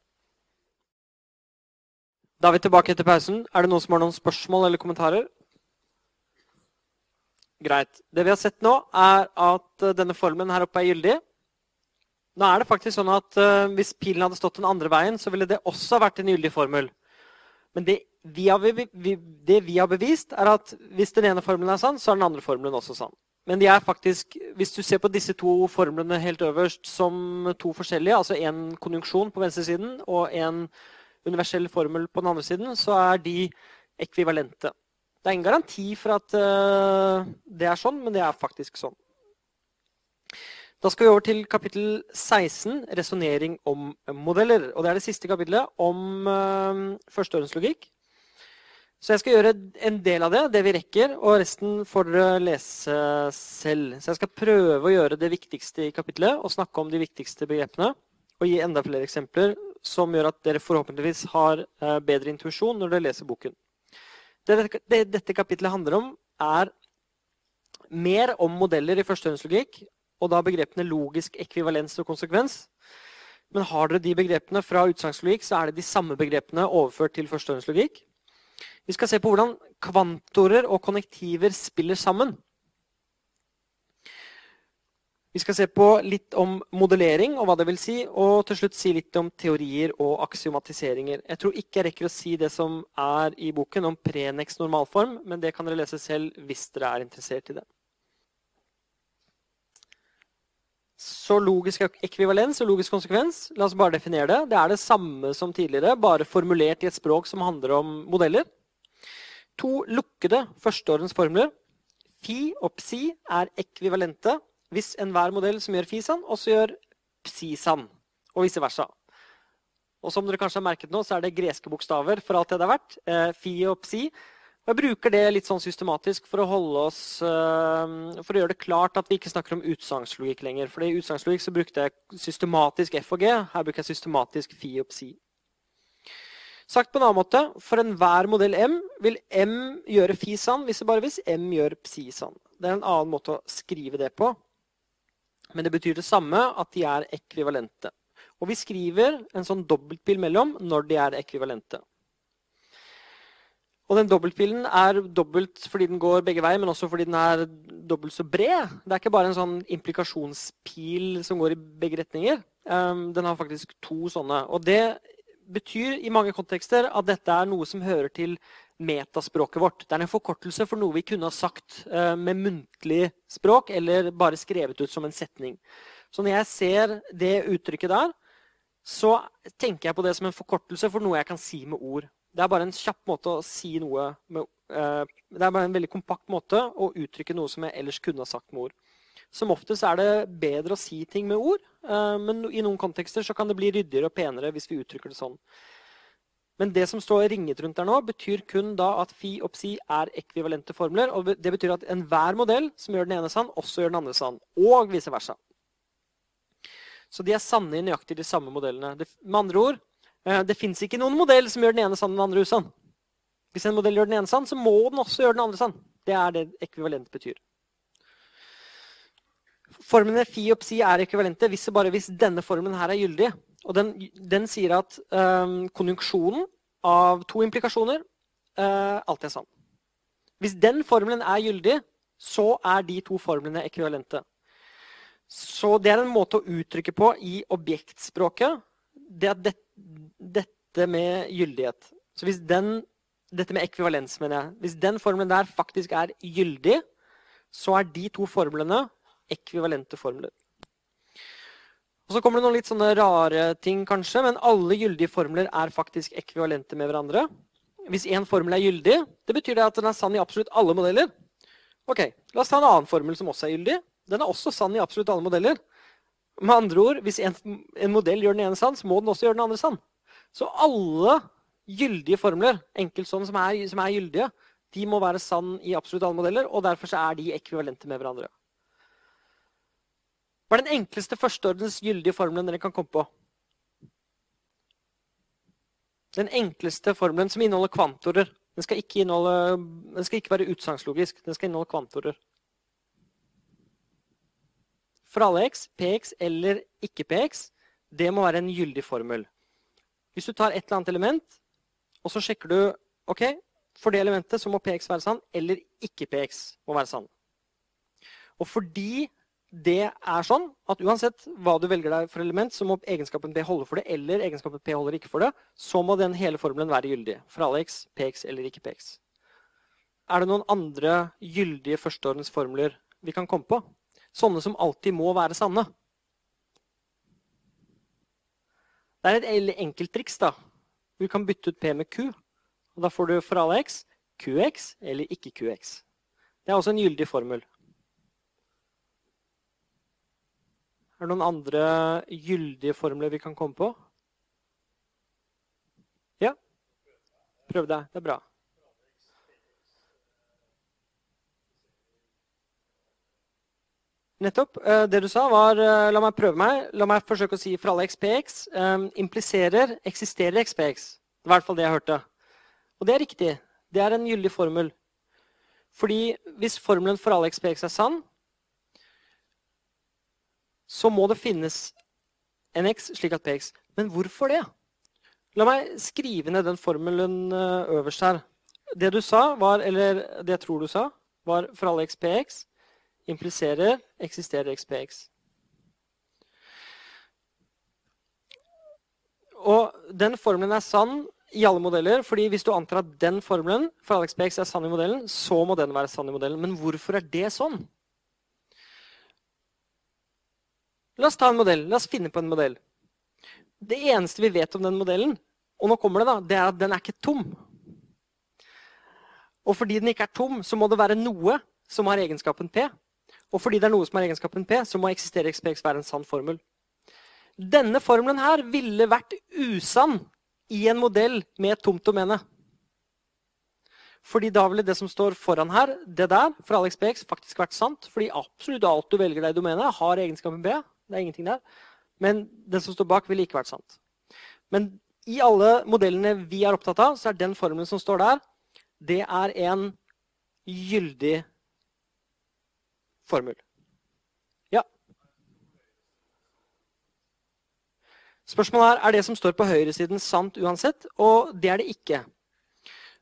Da er vi tilbake etter pausen. Er det noen som har noen spørsmål eller kommentarer? Greit. Det vi har sett nå, er at eh, denne formen her oppe er gyldig. Nå er det faktisk sånn at uh, Hvis pilen hadde stått den andre veien, så ville det også vært en gyldig formel. Men det vi, har, det vi har bevist, er at hvis den ene formelen er sann, så er den andre formelen også sann. Men de er faktisk, hvis du ser på disse to formlene helt øverst som to forskjellige, altså en konjunksjon på venstresiden og en universell formel på den andre siden, så er de ekvivalente. Det er ingen garanti for at uh, det er sånn, men det er faktisk sånn. Da skal vi over til kapittel 16, resonnering om modeller. Og Det er det siste kapittelet om førsteordenslogikk. førsteårens så jeg skal gjøre en del av det, det vi rekker, og resten får dere lese selv. Så jeg skal prøve å gjøre det viktigste i kapittelet og snakke om de viktigste begrepene. Og gi enda flere eksempler som gjør at dere forhåpentligvis har eh, bedre intuisjon når dere leser boken. Det, det dette kapittelet handler om, er mer om modeller i førstehåndslogikk, og da begrepene logisk ekvivalens og konsekvens. Men har dere de begrepene fra utsagslogikk, så er det de samme begrepene overført til førstehåndslogikk. Vi skal se på hvordan kvantorer og konnektiver spiller sammen. Vi skal se på litt om modellering og hva det vil si, og til slutt si litt om teorier og aksiomatiseringer. Jeg tror ikke jeg rekker å si det som er i boken om prenex normalform, men det kan dere lese selv hvis dere er interessert i det. Så logisk ekvivalens og logisk konsekvens, la oss bare definere det. Det er det samme som tidligere, bare formulert i et språk som handler om modeller to lukkede førsteordensformler. Fi og psi er ekvivalente hvis enhver modell som gjør fi-sann, også gjør psi-sann, og vice versa. Og som dere kanskje har merket nå, så er det greske bokstaver for alt det det har vært. Eh, fi og psi. Og jeg bruker det litt sånn systematisk for å holde oss, eh, for å gjøre det klart at vi ikke snakker om utsagnslogikk lenger. For i utsagnslogikk brukte jeg systematisk F og G. Her bruker jeg systematisk fi og psi. Sagt på en annen måte, for enhver modell M vil M gjøre Fisan hvis det bare hvis M gjør psi sann. Det er en annen måte å skrive det på. Men det betyr det samme at de er ekvivalente. Og vi skriver en sånn dobbeltpil mellom når de er ekvivalente. Og den dobbeltpilen er dobbelt fordi den går begge veier, men også fordi den er dobbelt så bred. Det er ikke bare en sånn implikasjonspil som går i begge retninger. Um, den har faktisk to sånne. Og det betyr i mange kontekster at dette er noe som hører til metaspråket vårt. Det er en forkortelse for noe vi kunne ha sagt uh, med muntlig språk eller bare skrevet ut som en setning. Så når jeg ser det uttrykket der, så tenker jeg på det som en forkortelse for noe jeg kan si med ord. Det er bare en kjapp måte å si noe med, uh, Det er bare en veldig kompakt måte å uttrykke noe som jeg ellers kunne ha sagt med ord. Som oftest er det bedre å si ting med ord, eh, men i noen kontekster så kan det bli ryddigere og penere hvis vi uttrykker det sånn. Men det som står ringet rundt der nå, betyr kun da at fi og psi er ekvivalente formler. og Det betyr at enhver modell som gjør den ene sann, også gjør den andre sann. Og vice versa. Så de er sanne i nøyaktig de samme modellene. Det, med andre ord, eh, det fins ikke noen modell som gjør den ene sann og den andre usann. Hvis en modell gjør den ene sann, så må den også gjøre den andre sann. Det er det ekvivalent betyr. Formlene fi og psi er ekvivalente hvis, bare hvis denne formelen her er gyldig. Og den, den sier at um, konjunksjonen av to implikasjoner uh, alltid er sann. Hvis den formelen er gyldig, så er de to formlene ekvivalente. Så det er en måte å uttrykke på i objektspråket det er det, dette med gyldighet. Så hvis den, dette med ekvivalens, mener jeg. Hvis den formelen der faktisk er gyldig, så er de to formlene ekvivalente formler. Og Så kommer det noen litt sånne rare ting, kanskje, men alle gyldige formler er faktisk ekvivalente med hverandre. Hvis én formel er gyldig, det betyr det at den er sann i absolutt alle modeller. Ok, La oss ta en annen formel som også er gyldig. Den er også sann i absolutt alle modeller. Med andre ord, Hvis en, en modell gjør den ene sann, så må den også gjøre den andre sann. Så alle gyldige formler, enkeltstående som som er gyldige, de må være sann i absolutt alle modeller, og derfor er de ekvivalente med hverandre. Hva er den enkleste førsteordens gyldige formelen dere kan komme på? Den enkleste formelen som inneholder kvantorer. Den skal ikke, inneholde, den skal ikke være utsagnslogisk. Den skal inneholde kvantorer. For alle x, px eller ikke px, det må være en gyldig formel. Hvis du tar et eller annet element, og så sjekker du ok, for det elementet så må px være sann, eller ikke px må være sann. Og fordi det er sånn at uansett hva du velger deg for element, så må egenskapen P holde for det, eller egenskapen P holder ikke for det, så må den hele formelen være gyldig. For alle x, px eller ikke px. Er det noen andre gyldige førsteordensformler vi kan komme på? Sånne som alltid må være sanne. Det er et enkelt triks. da. Vi kan bytte ut P med Q. og Da får du for alle x QX eller ikke QX. Det er også en gyldig formel. Er det noen andre gyldige formler vi kan komme på? Ja? Prøv deg. Det er bra. Nettopp. Eh, det du sa, var eh, La meg prøve meg. La meg forsøke å si for alle XPX um, impliserer eksisterer XPX. I hvert fall det jeg hørte. Og det er riktig. Det er en gyldig formel. Fordi hvis formelen for alle XPX er sann, så må det finnes en x slik at px Men hvorfor det? La meg skrive ned den formelen eh, øverst her. Det du sa, var, eller det jeg tror du sa, var for alle x px impliserer eksisterer x px. Og den formelen er sann i alle modeller, fordi hvis du antar at den formelen for alle PX er sann i modellen, så må den være sann i modellen. Men hvorfor er det sånn? La oss ta en modell. La oss finne på en modell. Det eneste vi vet om den modellen, og nå kommer det da, det er at den er ikke tom. Og fordi den ikke er tom, så må det være noe som har egenskapen P. Og fordi det er noe som har egenskapen P, så må eksistere XPX være en sann formel. Denne formelen her ville vært usann i en modell med et tomt domene. Fordi da ville det som står foran her, det der, for alle XPX, faktisk vært sant. Fordi absolutt alt du velger deg i domenet, har egenskapen P. Det er ingenting der. Men den som står bak, ville ikke vært sant. Men i alle modellene vi er opptatt av, så er den formelen som står der, det er en gyldig formel. Ja. Spørsmålet er er det som står på høyresiden, sant uansett. Og det er det ikke.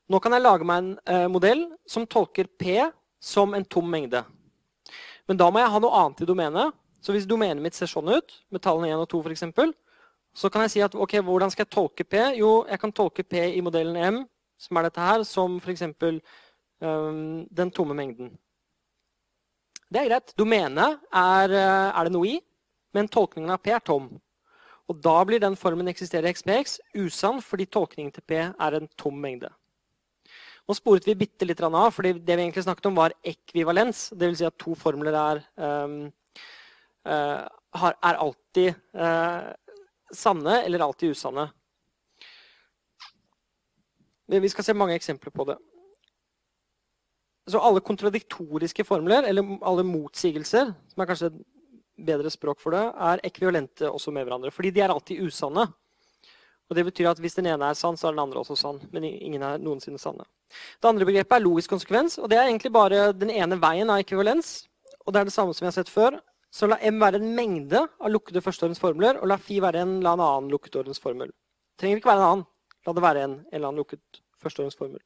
Nå kan jeg lage meg en eh, modell som tolker P som en tom mengde. Men da må jeg ha noe annet i domenet så hvis domenet mitt ser sånn ut, med tallene 1 og 2 f.eks., så kan jeg si at ok, hvordan skal jeg tolke P? Jo, jeg kan tolke P i modellen M, som er dette her, som f.eks. Um, den tomme mengden. Det er greit. Domenet er, eh, er, det noe i, men tolkningen av P er tom. Og da blir den formen eksisterer i XPX usann fordi tolkningen til P er en tom mengde. Nå sporet vi bitte litt av, fordi det vi egentlig snakket om, var ekvivalens. Dvs. Si at to formler er um, er alltid eh, sanne eller alltid usanne. Vi skal se mange eksempler på det. Så alle kontradiktoriske formler, eller alle motsigelser, som er kanskje et bedre språk for det, er ekvivalente også med hverandre. Fordi de er alltid usanne. Og Det betyr at hvis den ene er sann, så er den andre også sann. Men ingen er noensinne sanne. Det andre begrepet er logisk konsekvens. og Det er egentlig bare den ene veien av ekvivalens. Og det er det samme som vi har sett før. Så la M være en mengde av lukkede førsteordensformler, og la Fi være en eller annen lukket ordensformel. Det trenger ikke være en annen. La det være en eller annen lukket førsteordensformel.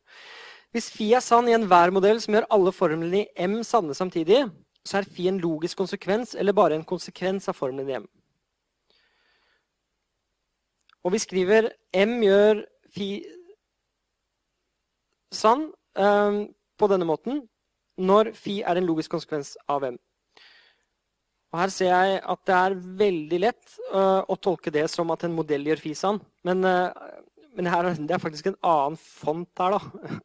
Hvis Fi er sann i enhver modell som gjør alle formlene i M sanne samtidig, så er Fi en logisk konsekvens eller bare en konsekvens av formelen i M. Og vi skriver M gjør Fi sann øh, på denne måten når Fi er en logisk konsekvens av M. Og Her ser jeg at det er veldig lett uh, å tolke det som at en modell gjør Fi sann. Men, uh, men her, det er faktisk en annen font her, da.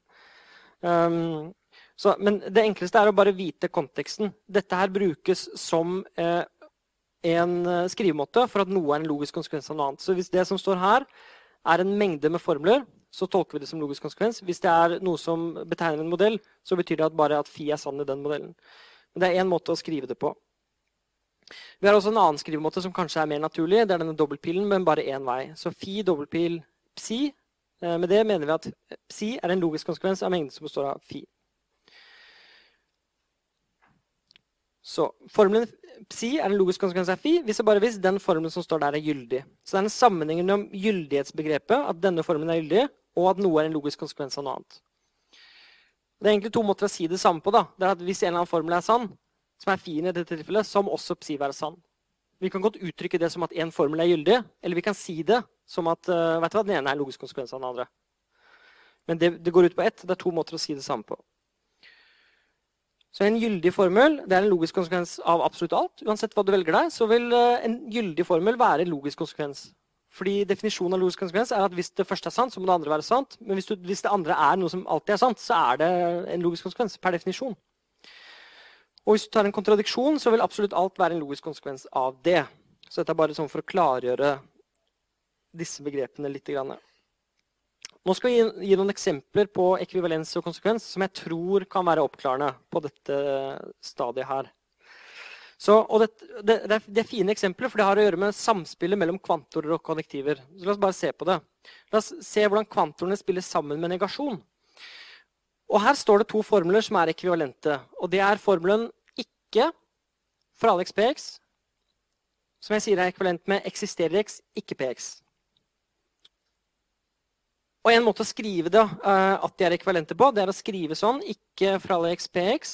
um, så, men det enkleste er å bare vite konteksten. Dette her brukes som uh, en skrivemåte for at noe er en logisk konsekvens av noe annet. Så hvis det som står her, er en mengde med formler, så tolker vi det som logisk konsekvens. Hvis det er noe som betegner en modell, så betyr det at bare at Fi er sann i den modellen. Men det er én måte å skrive det på. Vi har også en annen skrivemåte som kanskje er mer naturlig. Det er denne dobbeltpilen, men bare én vei. Så Fi dobbeltpil psi. Eh, med det mener vi at psi er en logisk konsekvens av mengden som består av Fi. Så formelen psi er en logisk konsekvens av phi hvis og bare hvis den formelen som står der, er gyldig. Så det er en sammenheng mellom gyldighetsbegrepet, at denne formelen er gyldig, og at noe er en logisk konsekvens av noe annet. Det er egentlig to måter å si det samme på. da. Det er at Hvis en eller annen formel er sann, som er fin i dette tilfellet, som også psi være sann. Vi kan godt uttrykke det som at en formel er gyldig, eller vi kan si det som at uh, vet du hva, den ene er en logisk konsekvens av den andre. Men det, det går ut på ett. Det er to måter å si det samme på. Så en gyldig formel det er en logisk konsekvens av absolutt alt. Uansett hva du velger deg, så vil eh, en gyldig formel være en logisk konsekvens. Fordi Definisjonen av logisk konsekvens er at hvis det første er sant, så må det andre være sant. Men hvis, du, hvis det andre er noe som alltid er sant, så er det en logisk konsekvens per definisjon. Og hvis du tar en kontradiksjon, så vil absolutt alt være en logisk konsekvens av det. Så dette er bare sånn for å klargjøre disse begrepene litt. Nå skal vi gi, noen eksempler på ekvivalens og konsekvens som jeg tror kan være oppklarende på dette stadiet her. Så, det, det, det, er fine eksempler, for det har å gjøre med samspillet mellom kvantorer og konnektiver. Så la oss bare se på det. La oss se hvordan kvantorene spiller sammen med negasjon. Og Her står det to formler som er ekvivalente. Og Det er formelen ikke for alle xpx, som jeg sier er ekvivalent med eksisterer x, ikke px. Og en måte å skrive det uh, at de er ekvivalente på, det er å skrive sånn, ikke fra alle xpx,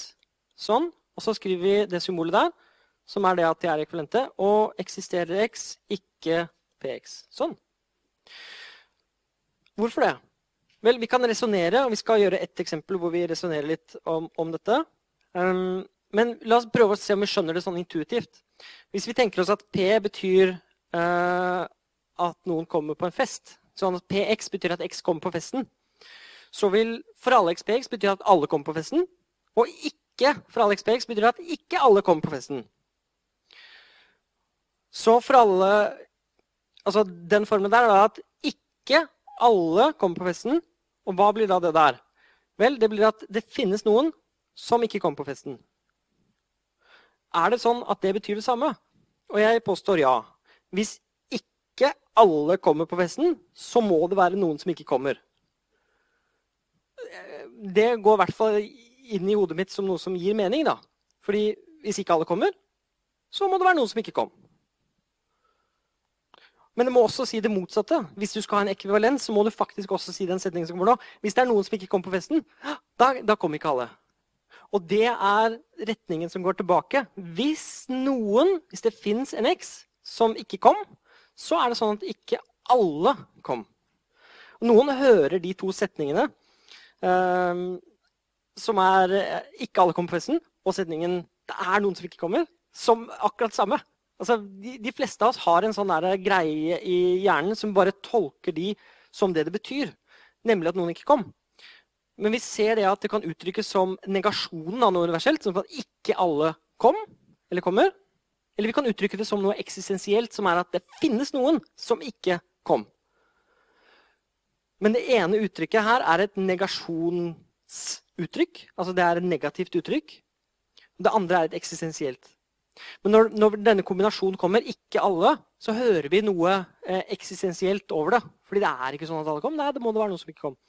sånn. Og så skriver vi det symbolet der, som er det at de er ekvivalente. Og eksisterer x, ikke px. Sånn. Hvorfor det? Vel, vi kan resonnere, og vi skal gjøre ett eksempel hvor vi resonnerer litt om, om dette. Um, men la oss prøve å se om vi skjønner det sånn intuitivt. Hvis vi tenker oss at P betyr uh, at noen kommer på en fest, Sånn at PX betyr at X kommer på festen. Så vil for alle XPX betyr at alle kommer på festen. Og ikke for alle XPX betyr at ikke alle kommer på festen. Så for alle Altså den formen der er at ikke alle kommer på festen. Og hva blir da det der? Vel, det blir at det finnes noen som ikke kommer på festen. Er det sånn at det betyr det samme? Og jeg påstår ja. Hvis ikke alle kommer på festen, så må det være noen som ikke kommer. Det går i hvert fall inn i hodet mitt som noe som gir mening. da. Fordi hvis ikke alle kommer, så må det være noen som ikke kom. Men det må også si det motsatte. Hvis du skal ha en ekvivalens, så må du faktisk også si den setningen som kommer nå. Hvis det er noen som ikke kommer på festen, da, da kommer ikke alle. Og det er retningen som går tilbake. Hvis noen, hvis det fins en X som ikke kom, så er det sånn at ikke alle kom. Noen hører de to setningene, eh, som er eh, 'ikke alle kom på festen', og setningen 'det er noen som ikke kommer', som akkurat samme. Altså, de, de, fleste av oss har en sånn greie i hjernen som bare tolker de som det det betyr, nemlig at noen ikke kom. Men vi ser det at det kan uttrykkes som negasjonen av noe universelt, som at ikke alle kom, eller kommer. Eller vi kan uttrykke det som noe eksistensielt, som er at det finnes noen som ikke kom. Men det ene uttrykket her er et negasjonsuttrykk. Altså det er et negativt uttrykk. Det andre er et eksistensielt. Men når, når, denne kombinasjonen kommer, ikke alle, så hører vi noe eh, eksistensielt over det. Fordi det er ikke sånn at alle kom. Nei, det må det være noen som ikke kom.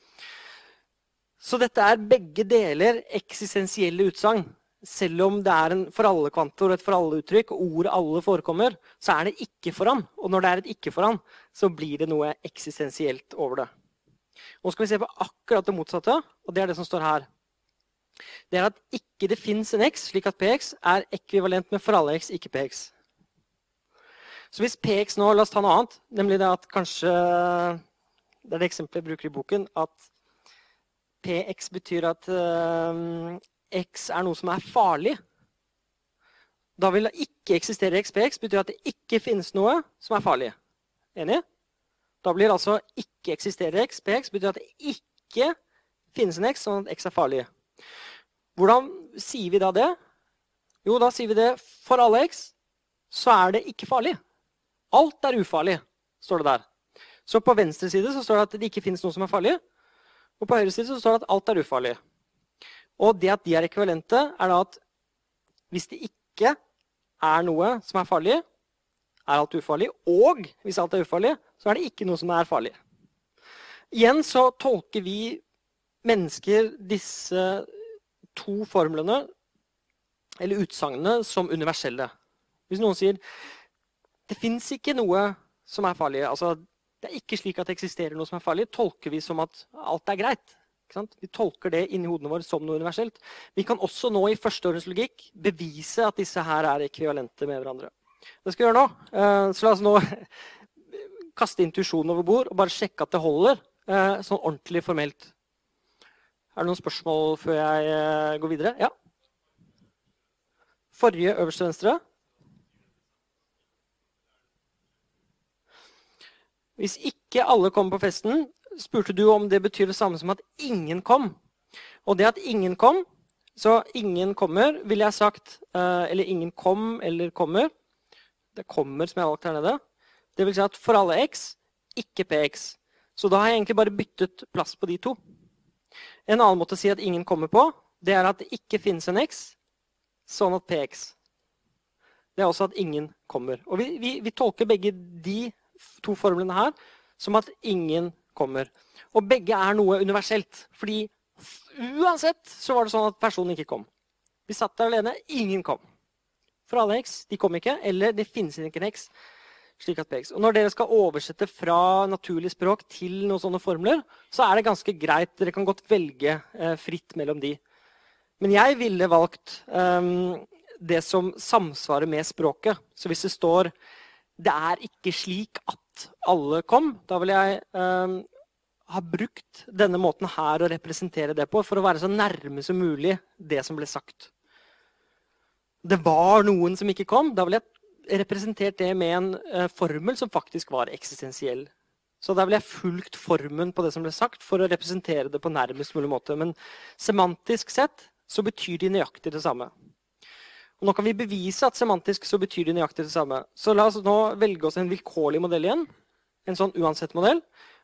Så dette er begge deler eksistensielle utsagn selv om det er en for alle kvantor, et for alle uttrykk, og ordet 'alle' forekommer, så er det ikke foran. Og når det er et ikke foran, så blir det noe eksistensielt over det. Nå skal vi se på akkurat det motsatte, og det er det som står her. Det er at ikke det fins en x, slik at px er ekvivalent med for alle x, ikke px. Så hvis px nå La oss ta noe annet. Nemlig det at kanskje Det er det eksempelet jeg bruker i boken. At PX betyr at uh, X er noe som er farlig. Da vil det ikke eksistere XPX betyr at det ikke finnes noe som er farlig. Enig? Da blir altså ikke eksistere XPX betyr at det ikke finnes en X, sånn at X er farlig. Hvordan sier vi da det? Jo, da sier vi det for alle X så er det ikke farlig. Alt er ufarlig, står det der. Så på venstre side så står det at det ikke finnes noe som er farlig. Og på høyre side så står det at alt er ufarlig. Og det at de er ekvivalente, er da at hvis det ikke er noe som er farlig, er alt ufarlig. Og hvis alt er ufarlig, så er det ikke noe som er farlig. Igjen så tolker vi mennesker disse to formlene, eller utsagnene, som universelle. Hvis noen sier det fins ikke noe som er farlig, altså det er ikke slik at det eksisterer noe som er farlig, tolker vi som at alt er greit. Vi tolker det inni hodene våre som noe universelt. Vi kan også nå i førsteårens logikk bevise at disse her er ekvivalente med hverandre. Det skal vi gjøre nå. Eh, så la oss nå kaste intuisjonen over bord og bare sjekke at det holder eh, sånn ordentlig formelt. Er det noen spørsmål før jeg eh, går videre? Ja? Forrige øverste venstre. Hvis ikke alle kommer på festen, spurte du om det betyr det samme som at ingen kom. Og det at ingen kom, så ingen kommer, ville jeg sagt eh, Eller ingen kom eller kommer. Det kommer som jeg har valgt her nede. Det vil si at for alle x, ikke px. Så da har jeg egentlig bare byttet plass på de to. En annen måte å si at ingen kommer på, det er at det ikke finnes en x, sånn at px. Det er også at ingen kommer. Og vi, vi, vi tolker begge de to formlene her som at ingen kommer. Og begge er noe universelt. Fordi uansett så var det sånn at personen ikke kom. Vi satt der alene. Ingen kom. For alle x, de kom ikke. Eller det finnes ikke en x. slik at PX. Og når dere skal oversette fra naturlig språk til noen sånne formler, så er det ganske greit. Dere kan godt velge eh, fritt mellom de. Men jeg ville valgt um, det som samsvarer med språket. Så hvis det står det er ikke slik at alle kom. Da vil jeg um, ha brukt denne måten her å representere det på for å være så nærme som mulig det som ble sagt. Det var noen som ikke kom. Da ville jeg representert det med en eh, formel som faktisk var eksistensiell. Så da ville jeg fulgt formen på det som ble sagt, for å representere det på nærmest mulig måte. Men semantisk sett så betyr de nøyaktig det samme. Og nå kan vi bevise at semantisk så betyr de nøyaktig det samme. Så la oss nå velge oss en vilkårlig modell igjen. En sånn uansett-modell.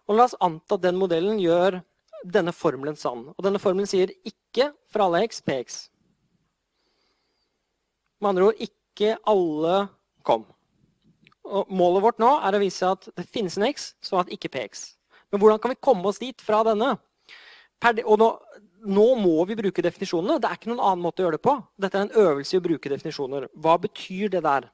Og la oss anta at den modellen gjør denne formelen sann. Og denne formelen sier ikke for alle x px. Med andre ord ikke alle kom. Og målet vårt nå er å vise at det finnes en x, så at ikke px. Men hvordan kan vi komme oss dit fra denne? og nå, nå må vi bruke definisjonene. Det er ikke noen annen måte å gjøre det på. Dette er en øvelse i å bruke definisjoner. Hva betyr det der?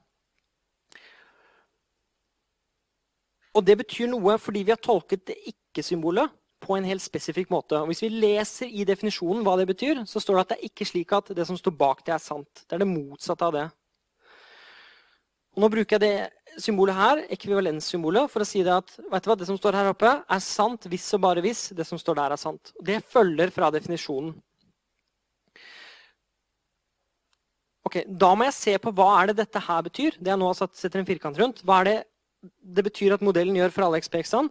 Og det betyr noe fordi vi har tolket det ikke-symbolet på en helt spesifikk måte. Og hvis vi leser i definisjonen hva det betyr, så står det at det er ikke slik at det som står bak det, er sant. Det er det motsatte av det. Og nå bruker jeg det symbolet her, ekvivalenssymbolet, for å si det at vet du hva, det som står her oppe, er sant hvis og bare hvis det som står der, er sant. Det følger fra definisjonen. Ok, Da må jeg se på hva er det dette her betyr. Det jeg nå satt, setter en firkant rundt. Hva er det det betyr at modellen gjør for alle XPX-ene?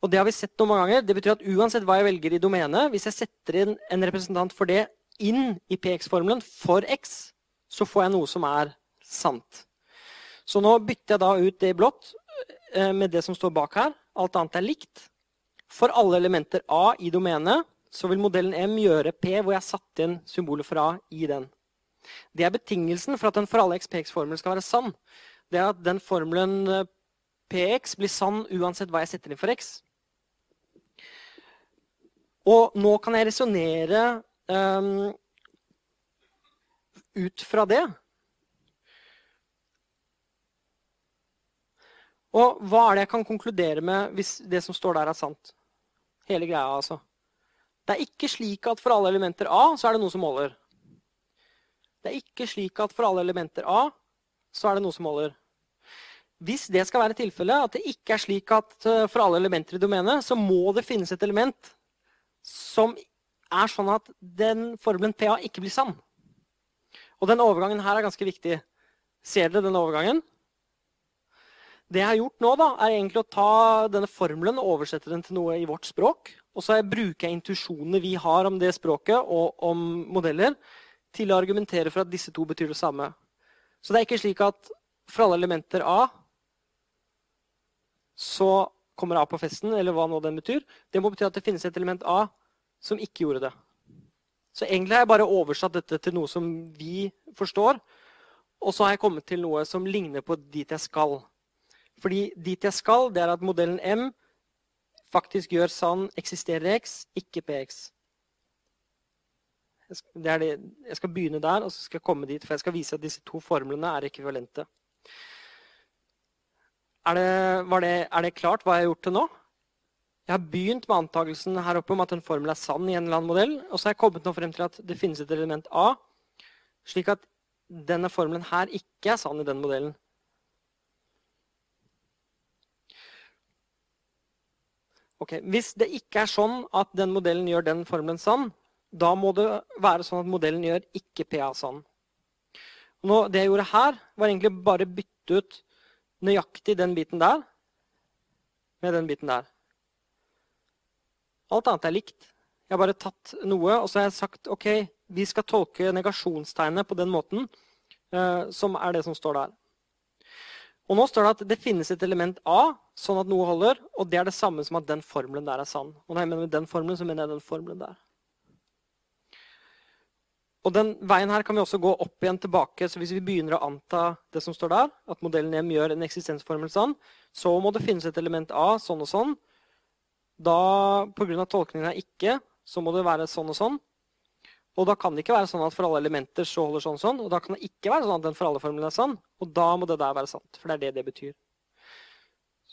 Og Det har vi sett noen ganger. Det betyr at uansett hva jeg velger i domenet, hvis jeg setter inn en representant for det inn i PX-formelen for X, så får jeg noe som er sant. Så nå bytter jeg da ut det i blått eh, med det som står bak her. Alt annet er likt. For alle elementer A i domenet så vil modellen M gjøre P, hvor jeg har satt inn symbolet for A i den. Det er betingelsen for at den for alle XPX-formelen skal være sann. Det er at den formelen eh, PX blir sann uansett hva jeg setter inn for X. Og nå kan jeg resonnere um, ut fra det. Og hva er det jeg kan konkludere med hvis det som står der, er sant? Hele greia, altså. Det er ikke slik at for alle elementer A så er det noe som måler. Det er ikke slik at for alle elementer A så er det noe som måler. Hvis det skal være tilfellet, at det ikke er slik at eh, for alle elementer i domenet, så må det finnes et element som er sånn at den formelen PA ikke blir sann. Og den overgangen her er ganske viktig. Ser dere den overgangen? Det jeg har gjort nå, da, er egentlig å ta denne formelen og oversette den til noe i vårt språk. Og så bruker jeg intuisjonene vi har om det språket og om modeller, til å argumentere for at disse to betyr det samme. Så det er ikke slik at for alle elementer A så kommer A på festen, eller hva nå den betyr. Det må bety at det finnes et element A som ikke gjorde det. Så egentlig har jeg bare oversatt dette til noe som vi forstår. Og så har jeg kommet til noe som ligner på dit jeg skal. Fordi dit jeg skal, det er at modellen M faktisk gjør sann eksisterer X, ikke PX. Jeg skal, det jeg skal begynne der, og så skal jeg komme dit, for jeg skal vise at disse to formlene er ekvivalente. Er det, det, er det klart hva jeg har gjort til nå? Jeg har begynt med antakelsen her oppe om at en formel er sann i en eller annen modell. Og så har jeg kommet nå frem til at det finnes et element A, slik at denne formelen her ikke er sann i den modellen. Ok, Hvis det ikke er sånn at den modellen gjør den formelen sann, da må det være sånn at modellen gjør ikke PA sann. Nå, det jeg gjorde her, var egentlig bare bytte ut nøyaktig den biten der med den biten der. Alt annet er likt. Jeg har bare tatt noe og så har jeg sagt ok, vi skal tolke negasjonstegnet på den måten uh, som er det som står der. Og nå står det at det finnes et element A, sånn at noe holder. Og det er det samme som at den formelen der er sann. Og når jeg mener med den formelen, så mener jeg den formelen der. Og den veien her kan vi også gå opp igjen tilbake. Så hvis vi begynner å anta det som står der, at modellen M gjør en eksistensformel sånn, så må det finnes et element A sånn og sånn. Da, pga. tolkningen her ikke, så må det være sånn og sånn. Og da kan det ikke være sånn at for alle elementer så holder sånn sånn. Og da kan det ikke være sånn at den for alle formelen er sann. Og da må det der være sant. For det er det det betyr.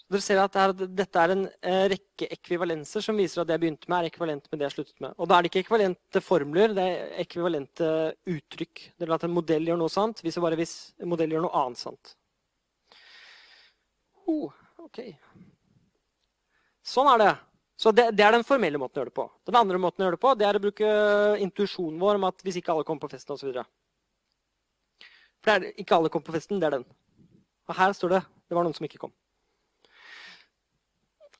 Dere ser at Dette er en eh, rekke ekvivalenser som viser at det jeg begynte med, er ekvivalent med det jeg sluttet med. Og da er det ikke ekvivalente formler, det er ekvivalente uttrykk. Det er at en modell gjør noe sant, viser bare hvis en modell gjør noe annet sant. Oh, ok. Sånn er det. Så det, det, er den formelle måten å gjøre det på. Den andre måten å gjøre det på, det er å bruke intuisjonen vår om at hvis ikke alle kommer på festen osv. For det er ikke alle kommer på festen, det er den. Og her står det det var noen som ikke kom.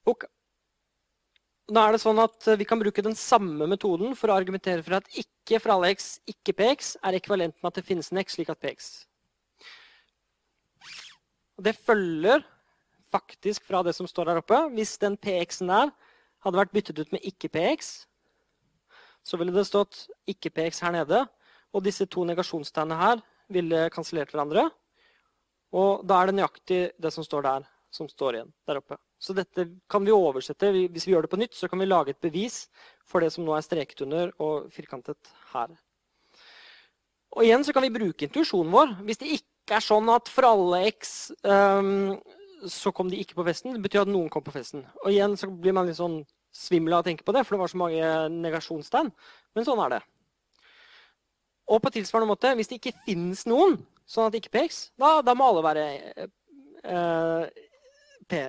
Og nå er det sånn at Vi kan bruke den samme metoden for å argumentere for at ikke for alle x, ikke px, er ekvivalent med at det finnes en x slik at px. Og det følger faktisk fra det som står der oppe. Hvis den px-en der hadde vært byttet ut med ikke px, så ville det stått ikke px her nede. Og disse to negasjonstegnene her ville kansellert hverandre. Og da er det nøyaktig det som står der, som står igjen der oppe. Så dette kan vi oversette. Hvis vi gjør det på nytt, så kan vi lage et bevis for det som nå er streket under og firkantet her. Og igjen så kan vi bruke intuisjonen vår. Hvis det ikke er sånn at for alle x um, så kom de ikke på festen, det betyr at noen kom på festen. Og igjen så blir man litt sånn svimmel av å tenke på det, for det var så mange negasjonstegn. Men sånn er det. Og på tilsvarende måte, hvis det ikke finnes noen, sånn at det ikke peks, da, da må alle være eh, P,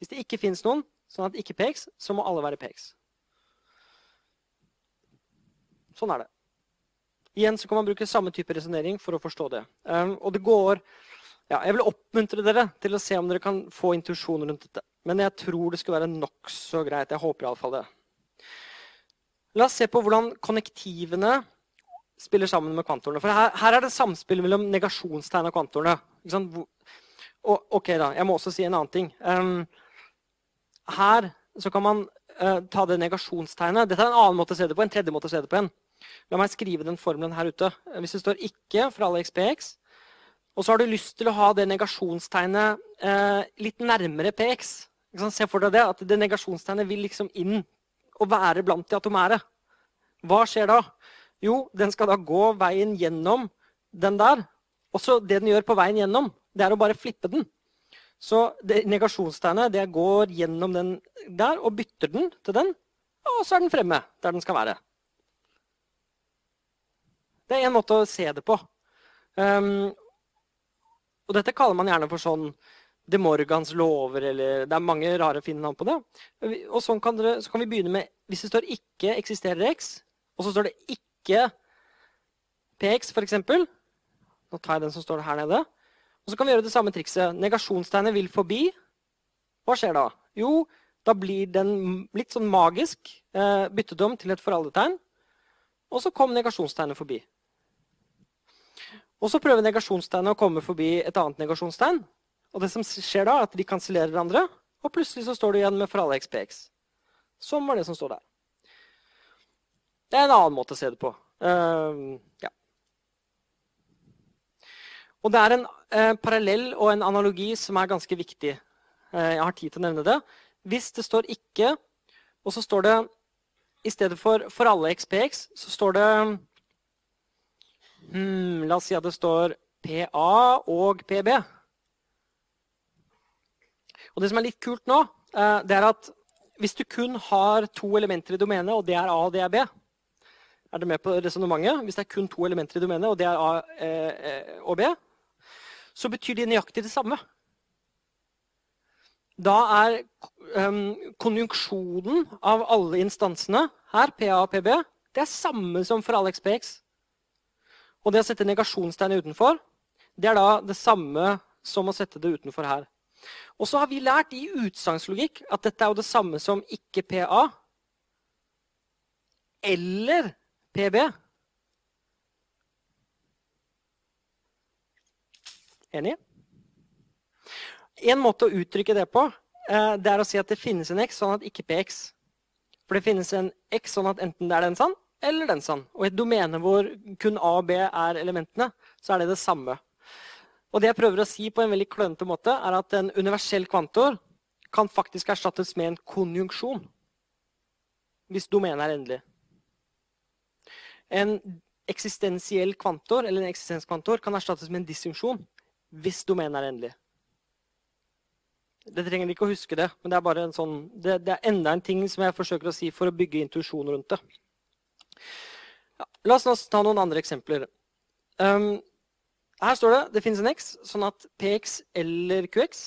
hvis det ikke finnes noen, sånn at det ikke peks, så må alle være peks. Sånn er det. Igjen så kan man bruke samme type resonnering for å forstå det. Um, og det går ja, Jeg vil oppmuntre dere til å se om dere kan få intuisjon rundt dette. Men jeg tror det skulle være nokså greit. Jeg håper iallfall det. La oss se på hvordan konnektivene spiller sammen med kvantorene. For her, her er det samspill mellom negasjonstegn og kvantorene. Og, ok da, Jeg må også si en annen ting. Um, her så kan man uh, ta det negasjonstegnet. Dette er en annen måte å se det på. En tredje måte å se det på en. La meg skrive den formelen her ute. Hvis det står 'ikke' for alle xpx, og så har du lyst til å ha det negasjonstegnet uh, litt nærmere px Se for deg det, at det negasjonstegnet vil liksom inn og være blant de atomære. Hva skjer da? Jo, den skal da gå veien gjennom den der. Og så det den gjør på veien gjennom, det er å bare flippe den. Så det, negasjonstegnet det går gjennom den der og bytter den til den. Og så er den fremme der den skal være. Det er én måte å se det på. Um, og dette kaller man gjerne for sånn De Morgans lover, eller Det er mange rare, fine navn på det. Og sånn kan dere, så kan vi begynne med Hvis det står 'ikke eksisterer x', og så står det 'ikke px', f.eks. Nå tar jeg den som står her nede. Og så kan vi gjøre det samme trikset. Negasjonstegnet vil forbi. Hva skjer da? Jo, da blir den litt sånn magisk eh, byttet om til et foraldetegn. Og så kom negasjonstegnet forbi. Og så prøver negasjonstegnet å komme forbi et annet negasjonstegn. Og det som skjer da, er at de kansellerer hverandre, og plutselig så står du igjen med for alle xpx. Sånn var det som står der. Det er en annen måte å se det på. Uh, ja. Og det er en uh, parallell og en analogi som er ganske viktig. Uh, jeg har tid til å nevne det. Hvis det står 'ikke', og så står det i stedet for 'for alle xpx', så står det hmm, La oss si at det står PA og PB. Og det som er litt kult nå, eh, det er at hvis du kun har to elementer i domenet, og det er A og det er B Er du med på resonnementet? Hvis det er kun to elementer i domenet, og det er A eh, og B, så betyr de nøyaktig det samme. Da er um, konjunksjonen av alle instansene her, PA og PB, det er samme som for alle XPX. Og det å sette negasjonstegnet utenfor, det er da det samme som å sette det utenfor her. Og så har vi lært i utsagnslogikk at dette er jo det samme som ikke PA eller PB. Enig? En måte å uttrykke det på eh, det er å si at det finnes en X sånn at ikke PX. For det finnes en X sånn at enten det er den sann eller den sann. Og i et domene hvor kun A og B er elementene, så er det det samme. Og det jeg prøver å si på en veldig klønete måte, er at en universell kvantor kan faktisk erstattes med en konjunksjon. Hvis domenet er endelig. En eksistensiell kvantor eller en eksistenskvantor kan erstattes med en disjunksjon hvis domenet er endelig. Det trenger ikke å huske det, men det er en sånn, det, det, er enda en ting som jeg forsøker å si for å bygge intuisjon rundt det. Ja, la oss nå ta noen andre eksempler. Um, her står det det finnes en x, sånn at px eller qx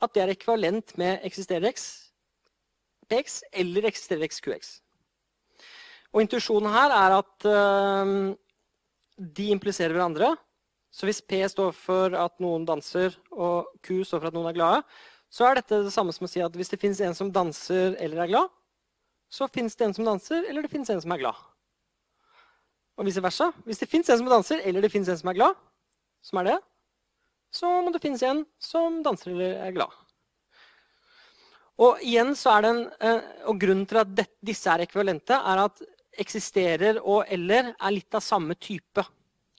at det er ekvivalent med eksisterende x, px eller eksisterende x, qx. Og Intuisjonen her er at uh, de impliserer hverandre. Så hvis P står for at noen danser, og Q står for at noen er glade, så er dette det samme som å si at hvis det fins en som danser eller er glad, så fins det en som danser, eller det fins en som er glad. Og vice versa. Hvis det fins en som danser, eller det fins en som er glad, som er det, så må det finnes en som danser eller er glad. Og igjen så er det en, eh, og Grunnen til at disse er ekvivalente, er at eksisterer og eller er litt av samme type.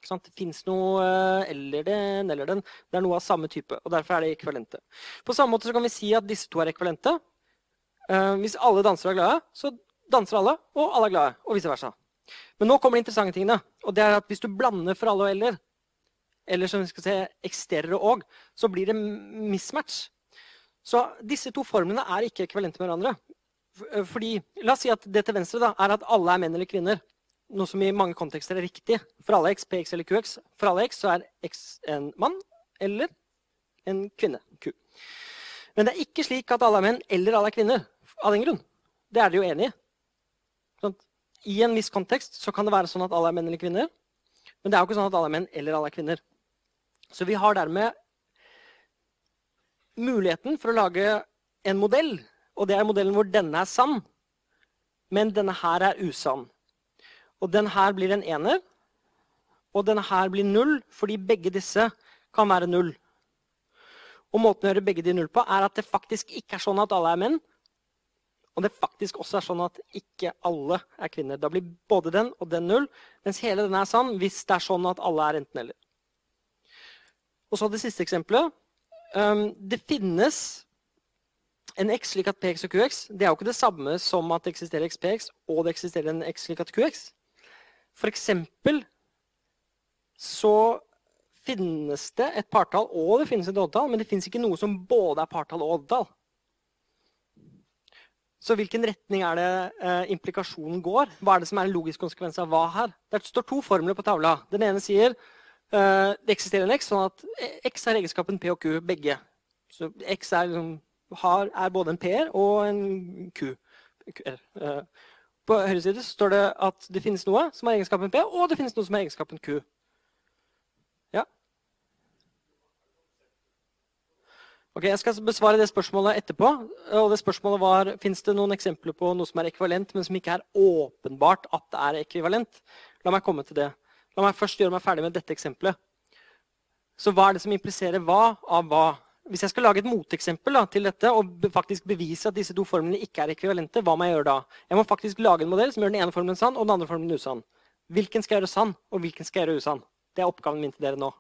Det fins noe eh, eller den eller den. Det er noe av samme type. og Derfor er det ekvivalente. På samme måte så kan vi si at disse to er ekvivalente. Eh, hvis alle dansere er glade, så danser alle, og alle er glade. Og vice versa. Men nå kommer de interessante tingene. og det er at Hvis du blander for alle og eller, eller som vi skal se, eksisterer og, så blir det mismatch. Så disse to formlene er ikke ekvivalente med hverandre. Eh, fordi, La oss si at det til venstre da, er at alle er menn eller kvinner. Noe som i mange kontekster er riktig. For alle x, px eller qx. For alle x så er x en mann eller en kvinne. Q. Men det er ikke slik at alle er menn eller alle er kvinner. Av den grunn. Det er dere jo enig i. Sånn, I en viss kontekst så kan det være sånn at alle er menn eller kvinner. Men det er jo ikke sånn at alle er menn eller alle er kvinner. Så vi har dermed muligheten for å lage en modell. Og det er modellen hvor denne er sann, men denne her er usann. Og den her blir en ener, og denne her blir null, fordi begge disse kan være null. Og måten å gjøre begge de null på er at det faktisk ikke er sånn at alle er menn. Og det faktisk også er sånn at ikke alle er kvinner. Da blir både den og den null, mens hele den er sann hvis det er sånn at alle er enten-eller. Og så det siste eksempelet. Det finnes en x slik at px og qx det er jo ikke det samme som at det eksisterer xpx og det eksisterer en x slik at qx. For eksempel så finnes det et partall og det finnes et oddetall, men det finnes ikke noe som både er partall og oddetall. Så hvilken retning er det eh, implikasjonen går? Hva er det som er en logisk konsekvens av hva her? Det står to formler på tavla. Den ene sier det eksisterer en x, sånn at x er egenskapen p og q begge. Så X er, liksom, har, er både en P-er og en Q. Uh, på høyre side står det at det finnes noe som har egenskapen P, og det finnes noe som har egenskapen Q. Ja? Ok, Jeg skal besvare det spørsmålet etterpå. og det spørsmålet var, Fins det noen eksempler på noe som er ekvivalent, men som ikke er åpenbart at det er ekvivalent? La meg komme til det. La meg først gjøre meg ferdig med dette eksempelet. Så hva er det som impliserer hva av hva? Hvis jeg skal lage et moteksempel da, til dette og faktisk bevise at disse to formlene ikke er ekvivalente, hva må jeg gjøre da? Jeg må faktisk lage en modell som gjør den ene formelen sann og den andre formelen usann. Hvilken skal jeg gjøre sann, og hvilken skal jeg gjøre usann? Det er oppgaven min til dere nå.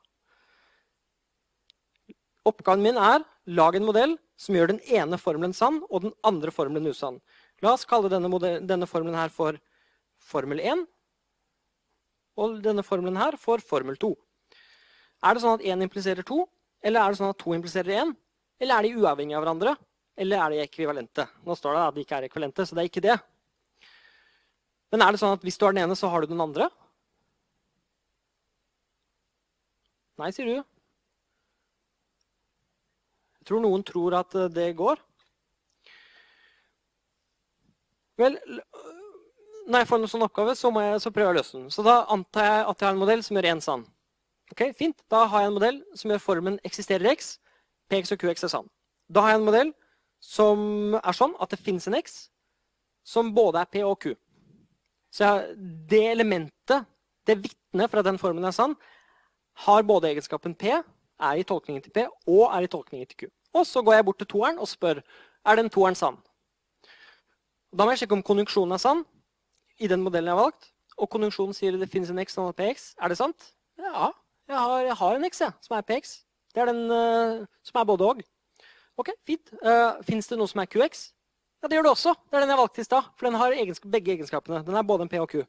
Oppgaven min er lag en modell som gjør den ene formelen sann og den andre formelen usann. La oss kalle denne, modell, denne formelen her for formel 1. Og denne formelen her for formel 2. Er det sånn at 1 impliserer 2, eller er det sånn at 2 impliserer 1? Eller er de uavhengige av hverandre? Eller er de ekvivalente? Nå står det at de ikke er ekvivalente, så det er ikke det. Men er det sånn at hvis du har den ene, så har du den andre? Nei, sier du. Jeg tror noen tror at eh, det går. Vel, når jeg får en sånn oppgave, så, må jeg, så prøver jeg å løse den. Så da antar jeg at jeg har en modell som gjør én sann. Ok, Fint. Da har jeg en modell som gjør formen eksisterer x. Px og qx er sann. Da har jeg en modell som er sånn at det fins en x som både er p og q. Så jeg, det elementet, det vitnet fra den formen er sann, har både egenskapen p er i tolkningen til P og er i tolkningen til Q. Og så går jeg bort til toeren og spør er den toeren sann. Da må jeg sjekke om konjunksjonen er sann i den modellen jeg har valgt. Og konjunksjonen sier det finnes en X som er PX. Er det sant? Ja, jeg har, jeg har en X jeg, som er PX. Det er den uh, som er både og. Ok, fint. Uh, eh, Fins det noe som er QX? Ja, det gjør det også. Det er den jeg valgte i stad. For den har egensk begge egenskapene. Den er både en P og Q.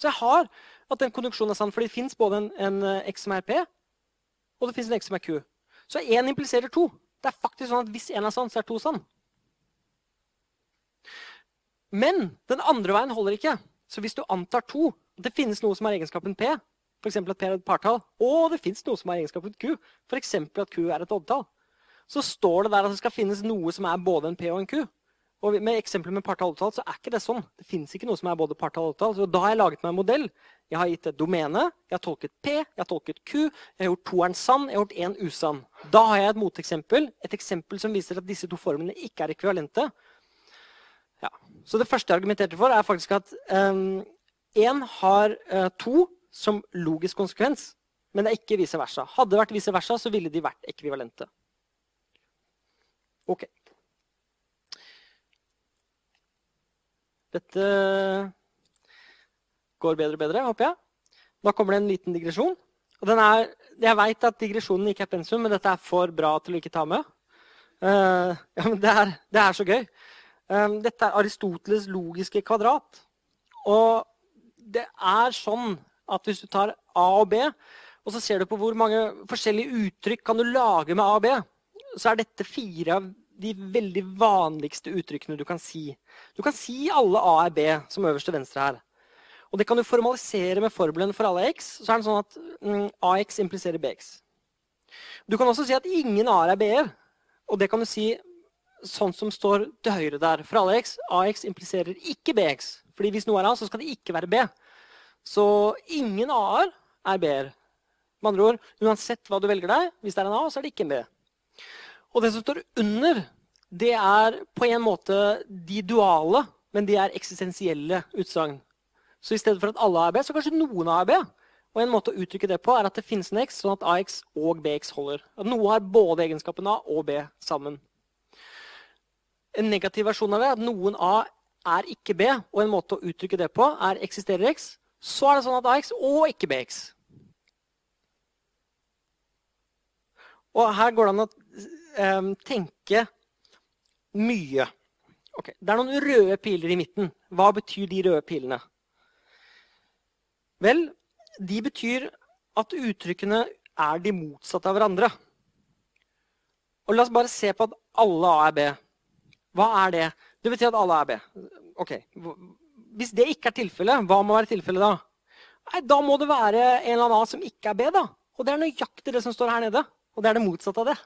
Så jeg har at den konjunksjonen er sann, for det fins både en, en, eh, X som er P, og det fins en x som er q. Så én impliserer to. Det er faktisk sånn at Hvis én er sann, så er to sann. Men den andre veien holder ikke. Så hvis du antar to, det finnes noe som har egenskapen p, f.eks. at p er et partall, og det finnes noe som har egenskapen q, f.eks. at q er et oddtall, så står det der at det skal finnes noe som er både en p og en q. Og med eksempler med partall og så er ikke det sånn. Det fins ikke noe som er både partall og oddtall. Så da har jeg laget meg en modell jeg har gitt et domene, jeg har tolket P, jeg har tolket Q, jeg har gjort toeren sann, jeg har gjort én usann. Da har jeg et moteksempel, et eksempel som viser at disse to formlene ikke er ekvivalente. Ja. Så det første jeg argumenterte for, er faktisk at én um, har uh, to som logisk konsekvens, men det er ikke vice versa. Hadde det vært vice versa, så ville de vært ekvivalente. Ok. Dette går bedre og bedre, håper jeg. Da kommer det en liten digresjon. Er, jeg veit at digresjonen ikke er pensum, men dette er for bra til å ikke ta med. Uh, ja, det er, det er så gøy. Um, dette er Aristoteles' logiske kvadrat. Og det er sånn at hvis du tar A og B, og så ser du på hvor mange forskjellige uttrykk kan du lage med A og B, så er dette fire av de veldig vanligste uttrykkene du kan si. Du kan si alle A er B, som øverst til venstre her. Og det kan du formalisere med formelen for alle x. Så er det sånn at mm, AX impliserer BX. Du kan også si at ingen A-er er B-er. Og det kan du si sånn som står til høyre der. For alle x, AX impliserer ikke BX. Fordi hvis noe er A, så skal det ikke være B. Så ingen A-er er B-er. Med andre ord, uansett hva du velger deg, hvis det er en A, så er det ikke en B. Og det som står under, det er på en måte de duale, men de er eksistensielle utsagn. Så i stedet for at alle er B, så kanskje noen er B. Og en måte å uttrykke det på er at det finnes en X, sånn at AX og BX holder. At noe har både egenskapen A og B sammen. En negativ versjon av det er at noen A er ikke B, og en måte å uttrykke det på er eksisterer X. Så er det sånn at AX og ikke BX. Og her går det an å um, tenke mye. Okay. Det er noen røde piler i midten. Hva betyr de røde pilene? Vel, de betyr at uttrykkene er de motsatte av hverandre. Og La oss bare se på at alle A er B. Hva er det? Det betyr at alle er B. Ok, Hvis det ikke er tilfellet, hva må være tilfellet da? Nei, Da må det være en eller annen A som ikke er B. da. Og det er nøyaktig det som står her nede. Og det er det motsatte av det.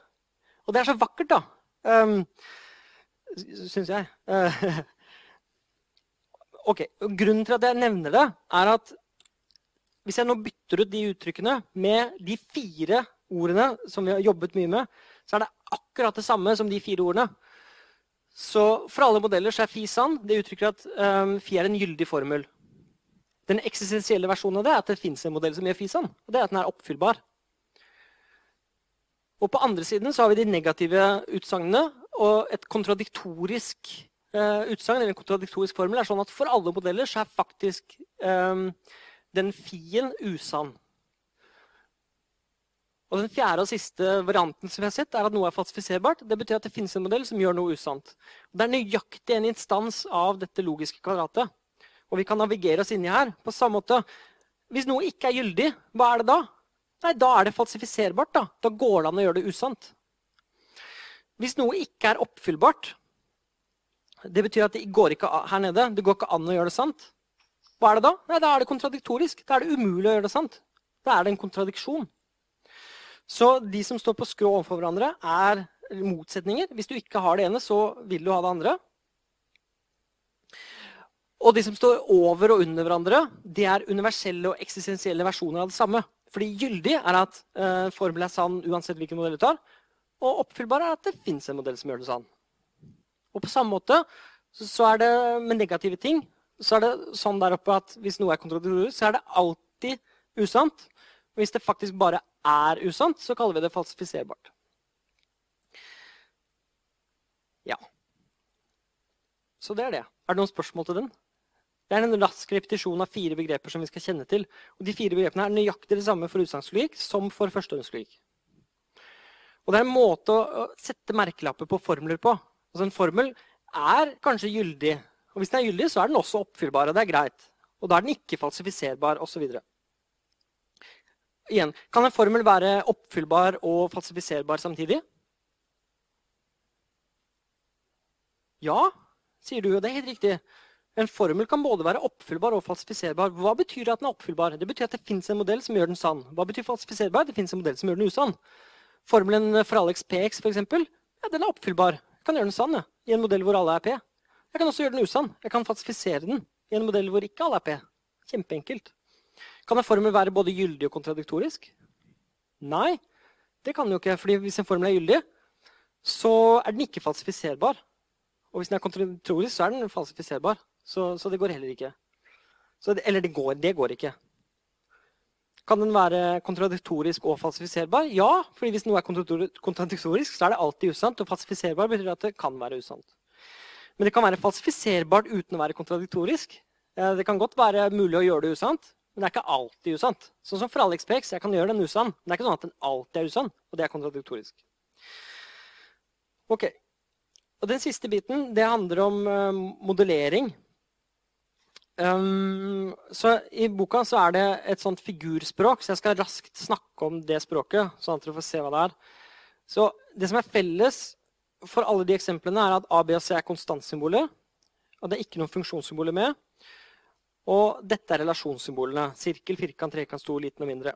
Og det er så vakkert, da. Um, Syns jeg. Uh, ok, Grunnen til at jeg nevner det, er at hvis jeg nå bytter ut de uttrykkene med de fire ordene som vi har jobbet mye med, så er det akkurat det samme som de fire ordene. Så for alle modeller så er Fi sann. Det uttrykker at um, Fi er en gyldig formel. Den eksistensielle versjonen av det er at det fins en modell som gjør Fi sann. Og det er at den er oppfyllbar. Og på andre siden så har vi de negative utsagnene og et kontradiktorisk uh, utsagn, eller en kontradiktorisk formel, er sånn at for alle modeller så er faktisk um, den fien usann. Og Den fjerde og siste varianten som vi har sett, er at noe er falsifiserbart. Det betyr at det finnes en modell som gjør noe usant. Det er nøyaktig en instans av dette logiske kvadratet. Og vi kan navigere oss inni her på samme måte. Hvis noe ikke er gyldig, hva er det da? Nei, Da er det falsifiserbart. Da Da går det an å gjøre det usant. Hvis noe ikke er oppfyllbart, det betyr at det går ikke her nede, det går ikke an å gjøre det sant. Hva er det da? Nei, Da er det kontradiktorisk. Da er det umulig å gjøre det sant. Da er det en kontradiksjon. Så de som står på skrå overfor hverandre, er motsetninger. Hvis du ikke har det ene, så vil du ha det andre. Og de som står over og under hverandre, det er universelle og eksistensielle versjoner av det samme. Fordi gyldig er at uh, formelen er sann uansett hvilken modell du tar. Og oppfyllbar er at det fins en modell som gjør det sann. Og på samme måte så, så, er det med negative ting så er det sånn der oppe at hvis noe er kontradiktorisk, så er det alltid usant. Hvis det faktisk bare er usant, så kaller vi det falsifiserbart. Ja. Så det er det. Er det noen spørsmål til den? Det er en rask repetisjon av fire begreper som vi skal kjenne til. Og De fire begrepene er nøyaktig det samme for utsagnslogikk som for førstehåndslogikk. Og det er en måte å sette merkelapper på formler på. Altså En formel er kanskje gyldig, og hvis den er gyldig, så er den også oppfyllbar. og det er greit. Og da er den ikke falsifiserbar osv. Igjen, kan en formel være oppfyllbar og falsifiserbar samtidig? Ja, sier du, og det er helt riktig. En formel kan både være oppfyllbar og falsifiserbar. Hva betyr at den er oppfyllbar? Det betyr at det fins en modell som gjør den sann. Hva betyr falsifiserbar? Det fins en modell som gjør den usann. Formelen for Alex PX for eksempel, ja, den er oppfyllbar. Jeg kan gjøre den sann ja, i en modell hvor alle er P. Jeg kan også gjøre den usann. Jeg kan falsifisere den i en modell hvor ikke alle er P. Kjempeenkelt. Kan en formel være både gyldig og kontradiktorisk? Nei, det kan den jo ikke. fordi hvis en formel er gyldig, så er den ikke falsifiserbar. Og hvis den er kontradiktorisk, så er den falsifiserbar. Så, så det går heller ikke. Så, eller det går, det går ikke. Kan den være kontradiktorisk og falsifiserbar? Ja, fordi hvis noe er kontradiktorisk, så er det alltid usant. Og falsifiserbar betyr at det kan være usant. Men det kan være falsifiserbart uten å være kontradiktorisk. Det kan godt være mulig å gjøre det usant, men det er ikke alltid usant. Sånn som for AliExPX. Jeg kan gjøre den usann, men det er ikke sånn at den alltid er usann. Og det er kontradiktorisk. Ok. Og Den siste biten det handler om uh, modellering. Um, så I boka så er det et sånt figurspråk, så jeg skal raskt snakke om det språket. sånn at dere får se hva Det er. Så det som er felles for alle de eksemplene er at A, B og C er konstantsymboler. Og det er ikke noen funksjonssymboler med. Og dette er relasjonssymbolene. Sirkel, firkant, trekant, stor, liten og mindre.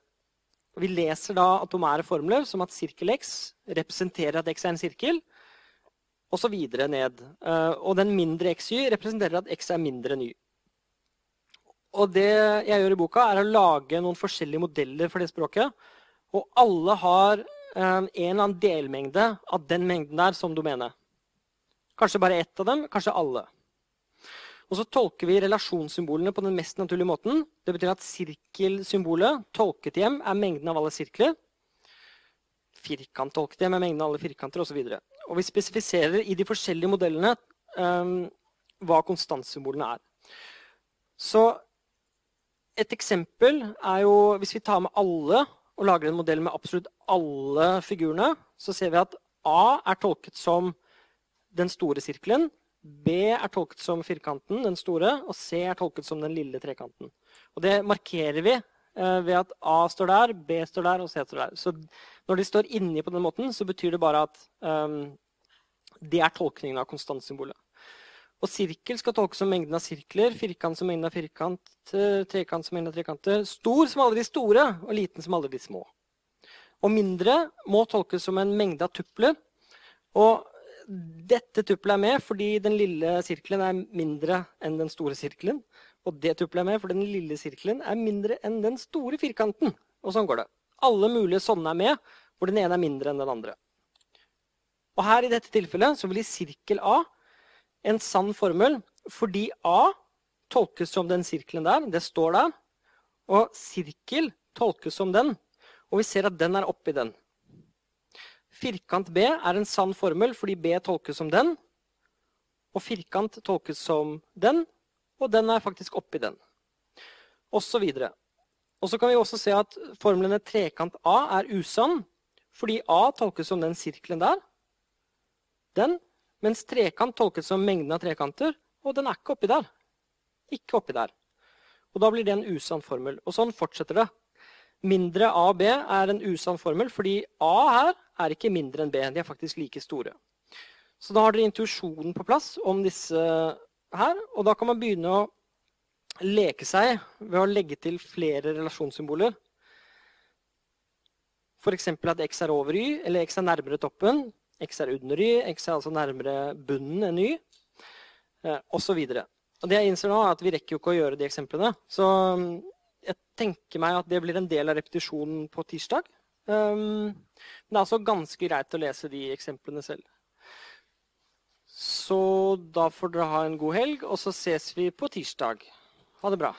Vi leser da atomære formler som at sirkel x representerer at x er en sirkel, og så videre ned. Eh, og den mindre xy representerer at x er mindre enn y. Og det jeg gjør i boka, er å lage noen forskjellige modeller for det språket. Og alle har en eller annen delmengde av den mengden der som domene. Kanskje bare ett av dem, kanskje alle. Og så tolker vi relasjonssymbolene på den mest naturlige måten. Det betyr at sirkelsymbolet tolket hjem er mengden av alle sirkler. Firkant tolket hjem er mengden av alle firkanter osv. Og, så og vi spesifiserer i de forskjellige modellene um, hva konstantsymbolene er. Så et eksempel er jo hvis vi tar med alle og lager en modell med absolutt alle figurene, så ser vi at A er tolket som den store sirkelen. B er tolket som firkanten, den store, og C er tolket som den lille trekanten. Og Det markerer vi eh, ved at A står der, B står der og C står der. Så når de står inni på den måten, så betyr det bare at um, det er tolkningen av konstantsymbolet. Og sirkel skal tolkes som mengden av sirkler, firkant som mengden av firkant, trekant som mengden av trekanter, stor som alle de store, og liten som alle de små. Og mindre må tolkes som en mengde av tupler, Og dette tuppelet er med fordi den lille sirkelen er mindre enn den store sirkelen. Og det tuppelet er med fordi den lille sirkelen er mindre enn den store firkanten. Og sånn går det. Alle mulige sånne er med, hvor den ene er mindre enn den andre. Og her i dette tilfellet så blir sirkel A en sann formel fordi A tolkes som den sirkelen der. Det står der. Og sirkel tolkes som den. Og vi ser at den er oppi den. Firkant B er en sann formel fordi B tolkes som den. Og firkant tolkes som den, og den er faktisk oppi den. Og så videre. Og så kan vi også se at formlene trekant A er usann fordi A tolkes som den sirkelen der. Den. Mens trekant tolkes som mengden av trekanter, og den er ikke oppi der. Ikke oppi der. Og da blir det en usann formel. Og sånn fortsetter det. Mindre A og B er en usann formel, fordi A her er ikke mindre enn B. De er faktisk like store. Så da har dere intuisjonen på plass om disse her. Og da kan man begynne å leke seg ved å legge til flere relasjonssymboler. F.eks. at x er over y, eller x er nærmere toppen. X er under y, x er altså nærmere bunnen enn y, eh, osv. Det jeg innser nå, er at vi rekker jo ikke å gjøre de eksemplene. Så jeg tenker meg at det blir en del av repetisjonen på tirsdag. Um, men det er altså ganske greit å lese de eksemplene selv. Så da får dere ha en god helg, og så ses vi på tirsdag. Ha det bra.